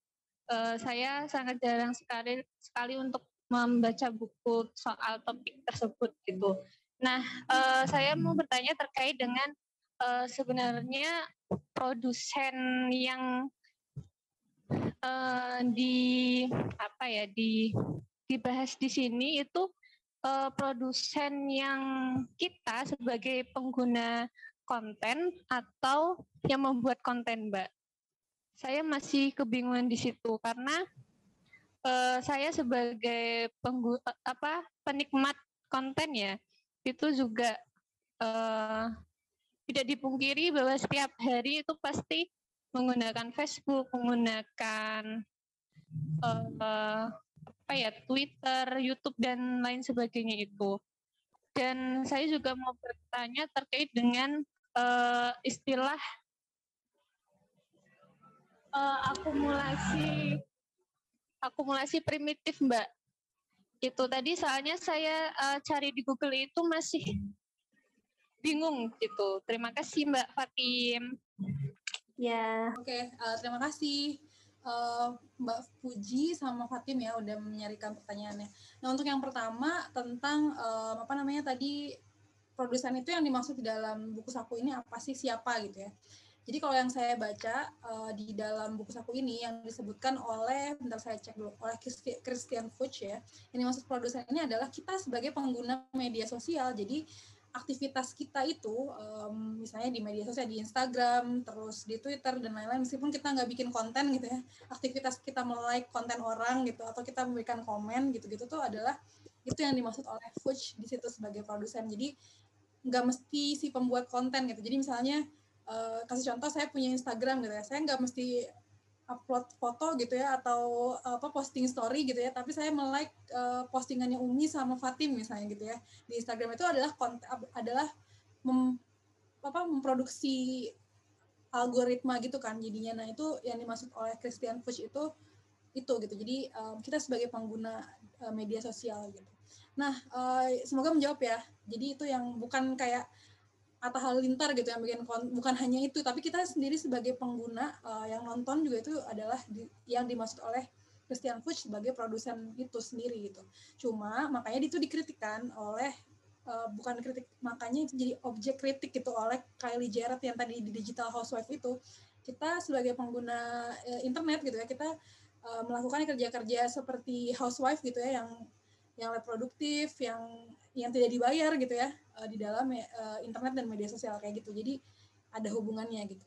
uh, saya sangat jarang sekali sekali untuk membaca buku soal topik tersebut gitu. Nah, uh, saya mau bertanya terkait dengan uh, sebenarnya produsen yang uh, di apa ya di dibahas di sini itu uh, produsen yang kita sebagai pengguna konten atau yang membuat konten, Mbak. Saya masih kebingungan di situ karena uh, saya sebagai pengguna apa penikmat konten ya itu juga uh, tidak dipungkiri bahwa setiap hari itu pasti menggunakan Facebook, menggunakan uh, apa ya Twitter, YouTube dan lain sebagainya itu. Dan saya juga mau bertanya terkait dengan uh, istilah uh, akumulasi akumulasi primitif, Mbak itu tadi soalnya saya uh, cari di Google itu masih bingung gitu. Terima kasih Mbak Fatim. Ya. Oke, okay, uh, eh, terima kasih uh, Mbak Puji sama Fatim ya udah menyarikan pertanyaannya. Nah untuk yang pertama tentang uh, apa namanya tadi produsen itu yang dimaksud di dalam buku saku ini apa sih siapa gitu ya? Jadi kalau yang saya baca uh, di dalam buku saku ini yang disebutkan oleh, bentar saya cek dulu, oleh Christian Fuchs ya, ini maksud produsen ini adalah kita sebagai pengguna media sosial. Jadi aktivitas kita itu um, misalnya di media sosial di Instagram terus di Twitter dan lain-lain meskipun kita nggak bikin konten gitu ya aktivitas kita melike konten orang gitu atau kita memberikan komen gitu-gitu tuh adalah itu yang dimaksud oleh Fuchs di situ sebagai produsen jadi nggak mesti si pembuat konten gitu jadi misalnya uh, kasih contoh saya punya Instagram gitu ya. Saya nggak mesti upload foto gitu ya atau apa posting story gitu ya. Tapi saya melike uh, postingannya Umi sama Fatim misalnya gitu ya. Di Instagram itu adalah konten adalah mem, apa memproduksi algoritma gitu kan jadinya. Nah itu yang dimaksud oleh Christian Fuchs itu itu gitu. Jadi um, kita sebagai pengguna uh, media sosial gitu. Nah uh, semoga menjawab ya. Jadi itu yang bukan kayak Atta Halilintar gitu yang bikin bukan hanya itu tapi kita sendiri sebagai pengguna uh, yang nonton juga itu adalah di, yang dimaksud oleh Christian Fuchs sebagai produsen itu sendiri gitu. Cuma makanya itu dikritikkan oleh uh, bukan kritik makanya itu jadi objek kritik gitu oleh Kylie Jenner yang tadi di Digital Housewife itu kita sebagai pengguna uh, internet gitu ya kita uh, melakukan kerja-kerja seperti housewife gitu ya yang yang reproduktif yang yang tidak dibayar gitu ya uh, di dalam uh, internet dan media sosial kayak gitu. Jadi ada hubungannya gitu.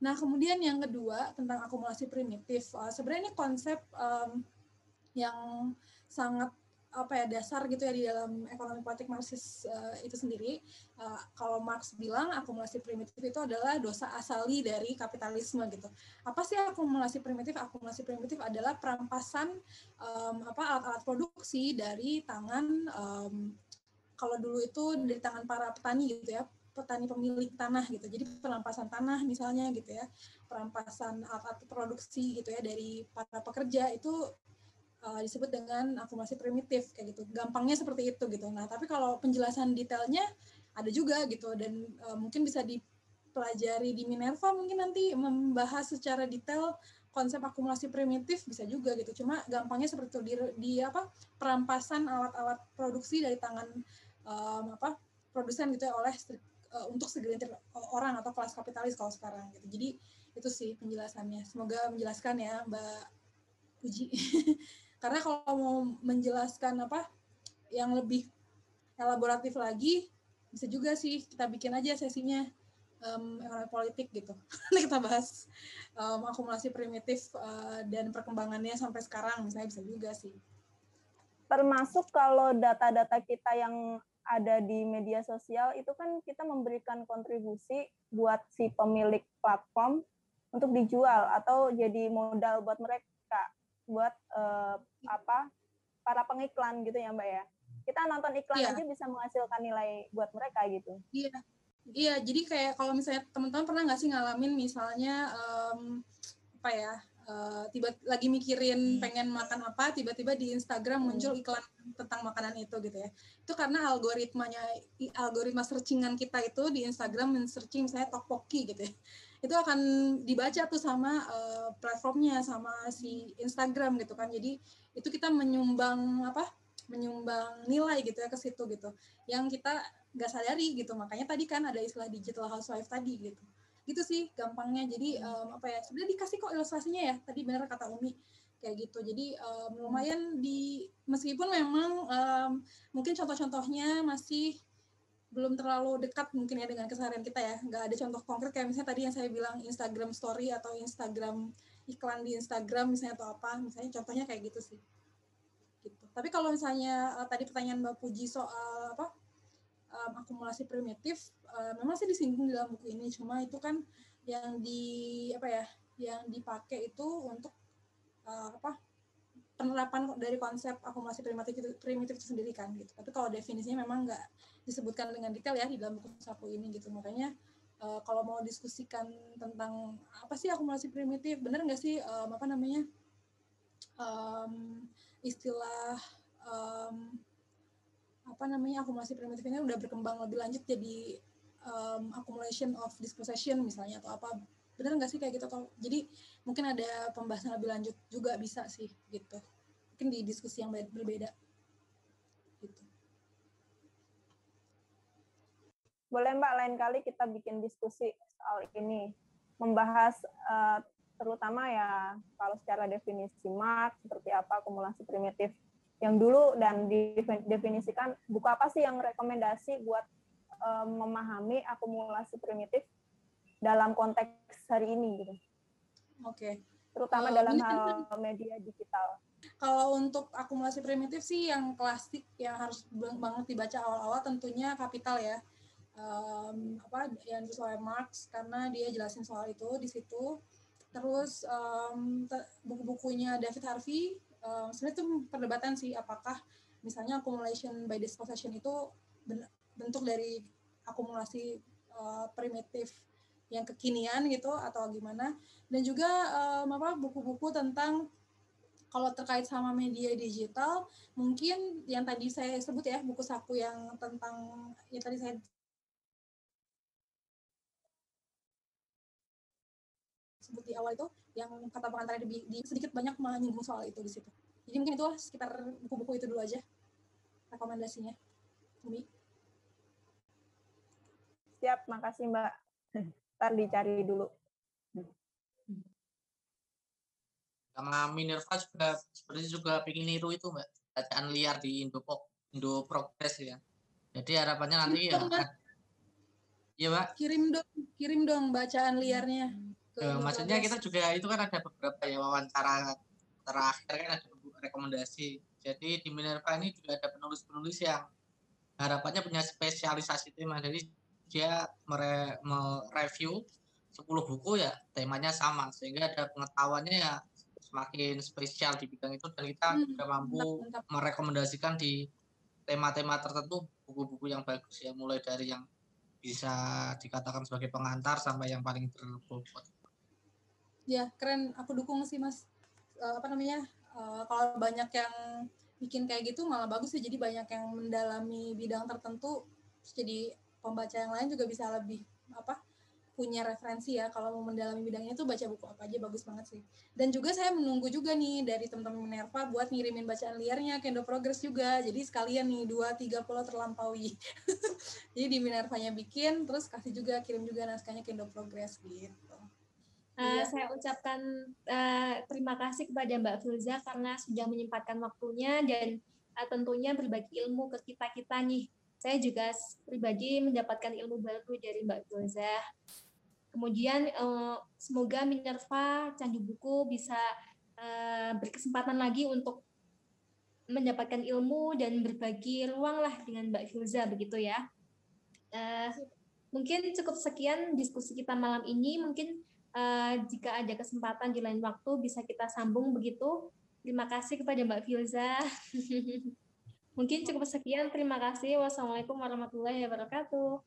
Nah, kemudian yang kedua tentang akumulasi primitif. Uh, sebenarnya ini konsep um, yang sangat apa ya dasar gitu ya di dalam ekonomi politik Marxis uh, itu sendiri. Uh, kalau Marx bilang akumulasi primitif itu adalah dosa asali dari kapitalisme gitu. Apa sih akumulasi primitif? Akumulasi primitif adalah perampasan um, apa alat-alat produksi dari tangan um, kalau dulu itu dari tangan para petani gitu ya petani pemilik tanah gitu. Jadi perampasan tanah misalnya gitu ya, perampasan alat-alat produksi gitu ya dari para pekerja itu uh, disebut dengan akumulasi primitif kayak gitu. Gampangnya seperti itu gitu. Nah, tapi kalau penjelasan detailnya ada juga gitu dan uh, mungkin bisa dipelajari di Minerva mungkin nanti membahas secara detail konsep akumulasi primitif bisa juga gitu. Cuma gampangnya seperti itu di, di apa perampasan alat-alat produksi dari tangan um, apa produsen gitu ya oleh uh, untuk segelintir orang atau kelas kapitalis kalau sekarang gitu. Jadi itu sih penjelasannya. Semoga menjelaskan ya Mbak Puji. Karena kalau mau menjelaskan apa yang lebih elaboratif lagi, bisa juga sih kita bikin aja sesinya um, ekonomi politik gitu. Nanti kita bahas um, akumulasi primitif uh, dan perkembangannya sampai sekarang, misalnya bisa juga sih. Termasuk kalau data-data kita yang ada di media sosial itu kan kita memberikan kontribusi buat si pemilik platform untuk dijual atau jadi modal buat mereka buat uh, apa para pengiklan gitu ya mbak ya kita nonton iklan yeah. aja bisa menghasilkan nilai buat mereka gitu iya yeah. iya yeah, jadi kayak kalau misalnya teman-teman pernah nggak sih ngalamin misalnya um, apa ya uh, tiba lagi mikirin hmm. pengen makan apa tiba-tiba di Instagram muncul hmm. iklan tentang makanan itu gitu ya itu karena algoritmanya algoritma searchingan kita itu di Instagram men-searching misalnya tteokbokki gitu ya itu akan dibaca tuh sama uh, platformnya sama si Instagram gitu kan. Jadi itu kita menyumbang apa menyumbang nilai gitu ya ke situ gitu. Yang kita nggak sadari gitu. Makanya tadi kan ada istilah digital housewife tadi gitu. Gitu sih gampangnya. Jadi um, apa ya sebenarnya dikasih kok ilustrasinya ya. Tadi benar kata Umi kayak gitu. Jadi um, lumayan di meskipun memang um, mungkin contoh-contohnya masih belum terlalu dekat mungkin ya dengan keseharian kita ya. Nggak ada contoh konkret kayak misalnya tadi yang saya bilang Instagram Story atau Instagram iklan di Instagram misalnya atau apa misalnya contohnya kayak gitu sih. Gitu. Tapi kalau misalnya uh, tadi pertanyaan Mbak Puji soal apa um, akumulasi primitif uh, memang sih disinggung di dalam buku ini. Cuma itu kan yang di apa ya yang dipakai itu untuk uh, apa penerapan dari konsep akumulasi primitif itu, primitif itu sendiri kan gitu. Tapi kalau definisinya memang nggak disebutkan dengan detail ya di dalam buku sapu ini gitu. Makanya uh, kalau mau diskusikan tentang apa sih akumulasi primitif, benar nggak sih um, apa namanya um, istilah um, apa namanya akumulasi primitif ini udah berkembang lebih lanjut jadi um, accumulation of dispossession misalnya atau apa benar nggak sih kayak gitu atau jadi mungkin ada pembahasan lebih lanjut juga bisa sih gitu. Mungkin di diskusi yang berbeda. Gitu. Boleh mbak lain kali kita bikin diskusi soal ini. Membahas uh, terutama ya kalau secara definisi mark seperti apa akumulasi primitif yang dulu dan didefinisikan buku apa sih yang rekomendasi buat uh, memahami akumulasi primitif dalam konteks hari ini gitu. Oke. Okay. Terutama dalam hal media digital. Kalau untuk akumulasi primitif sih yang klasik yang harus banget dibaca awal-awal tentunya kapital ya. Um, apa yang oleh Marx karena dia jelasin soal itu di situ. Terus um, buku-bukunya David Harvey um, sebenarnya itu perdebatan sih apakah misalnya accumulation by dispossession itu bentuk dari akumulasi uh, primitif yang kekinian gitu atau gimana. Dan juga um, apa buku-buku tentang kalau terkait sama media digital mungkin yang tadi saya sebut ya buku saku yang tentang yang tadi saya sebut di awal itu yang kata pengantar di, di sedikit banyak menyinggung soal itu di situ. Jadi mungkin itu sekitar buku-buku itu dulu aja rekomendasinya. Umi? Siap makasih Mbak ntar dicari dulu. Sama Minerva juga seperti juga bikin niru itu mbak bacaan liar di Indo Indo Progress ya. Jadi harapannya nanti ya. Iya mbak. Kirim dong, kirim dong bacaan liarnya. Ke maksudnya kita juga itu kan ada beberapa ya wawancara terakhir kan ada rekomendasi. Jadi di Minerva ini juga ada penulis-penulis yang harapannya punya spesialisasi tema. Jadi dia mereview 10 buku ya temanya sama sehingga ada pengetahuannya ya semakin spesial di bidang itu dan kita hmm, juga mampu mantap, mantap. merekomendasikan di tema-tema tertentu buku-buku yang bagus ya mulai dari yang bisa dikatakan sebagai pengantar sampai yang paling berbobot. Ya keren, aku dukung sih mas. Uh, apa namanya? Uh, kalau banyak yang bikin kayak gitu malah bagus sih. Jadi banyak yang mendalami bidang tertentu, jadi pembaca yang lain juga bisa lebih apa punya referensi ya. Kalau mau mendalami bidangnya itu baca buku apa aja bagus banget sih. Dan juga saya menunggu juga nih dari teman-teman Minerva buat ngirimin bacaan liarnya Kendo Progress juga. Jadi sekalian nih dua tiga pulau terlampaui. Jadi di Minervanya bikin terus kasih juga kirim juga naskahnya Kendo Progress gitu. Uh. Saya ucapkan uh, terima kasih kepada Mbak Filza karena sudah menyempatkan waktunya dan uh, tentunya berbagi ilmu ke kita kita nih saya juga pribadi mendapatkan ilmu baru dari Mbak Goza. Kemudian eh, semoga Minerva Candu Buku bisa eh, berkesempatan lagi untuk mendapatkan ilmu dan berbagi ruang lah dengan Mbak Filza begitu ya. Eh, mungkin cukup sekian diskusi kita malam ini. Mungkin jika ada kesempatan di lain waktu bisa kita sambung begitu. Terima kasih kepada Mbak Filza. Mungkin cukup sekian. Terima kasih. Wassalamualaikum warahmatullahi wabarakatuh.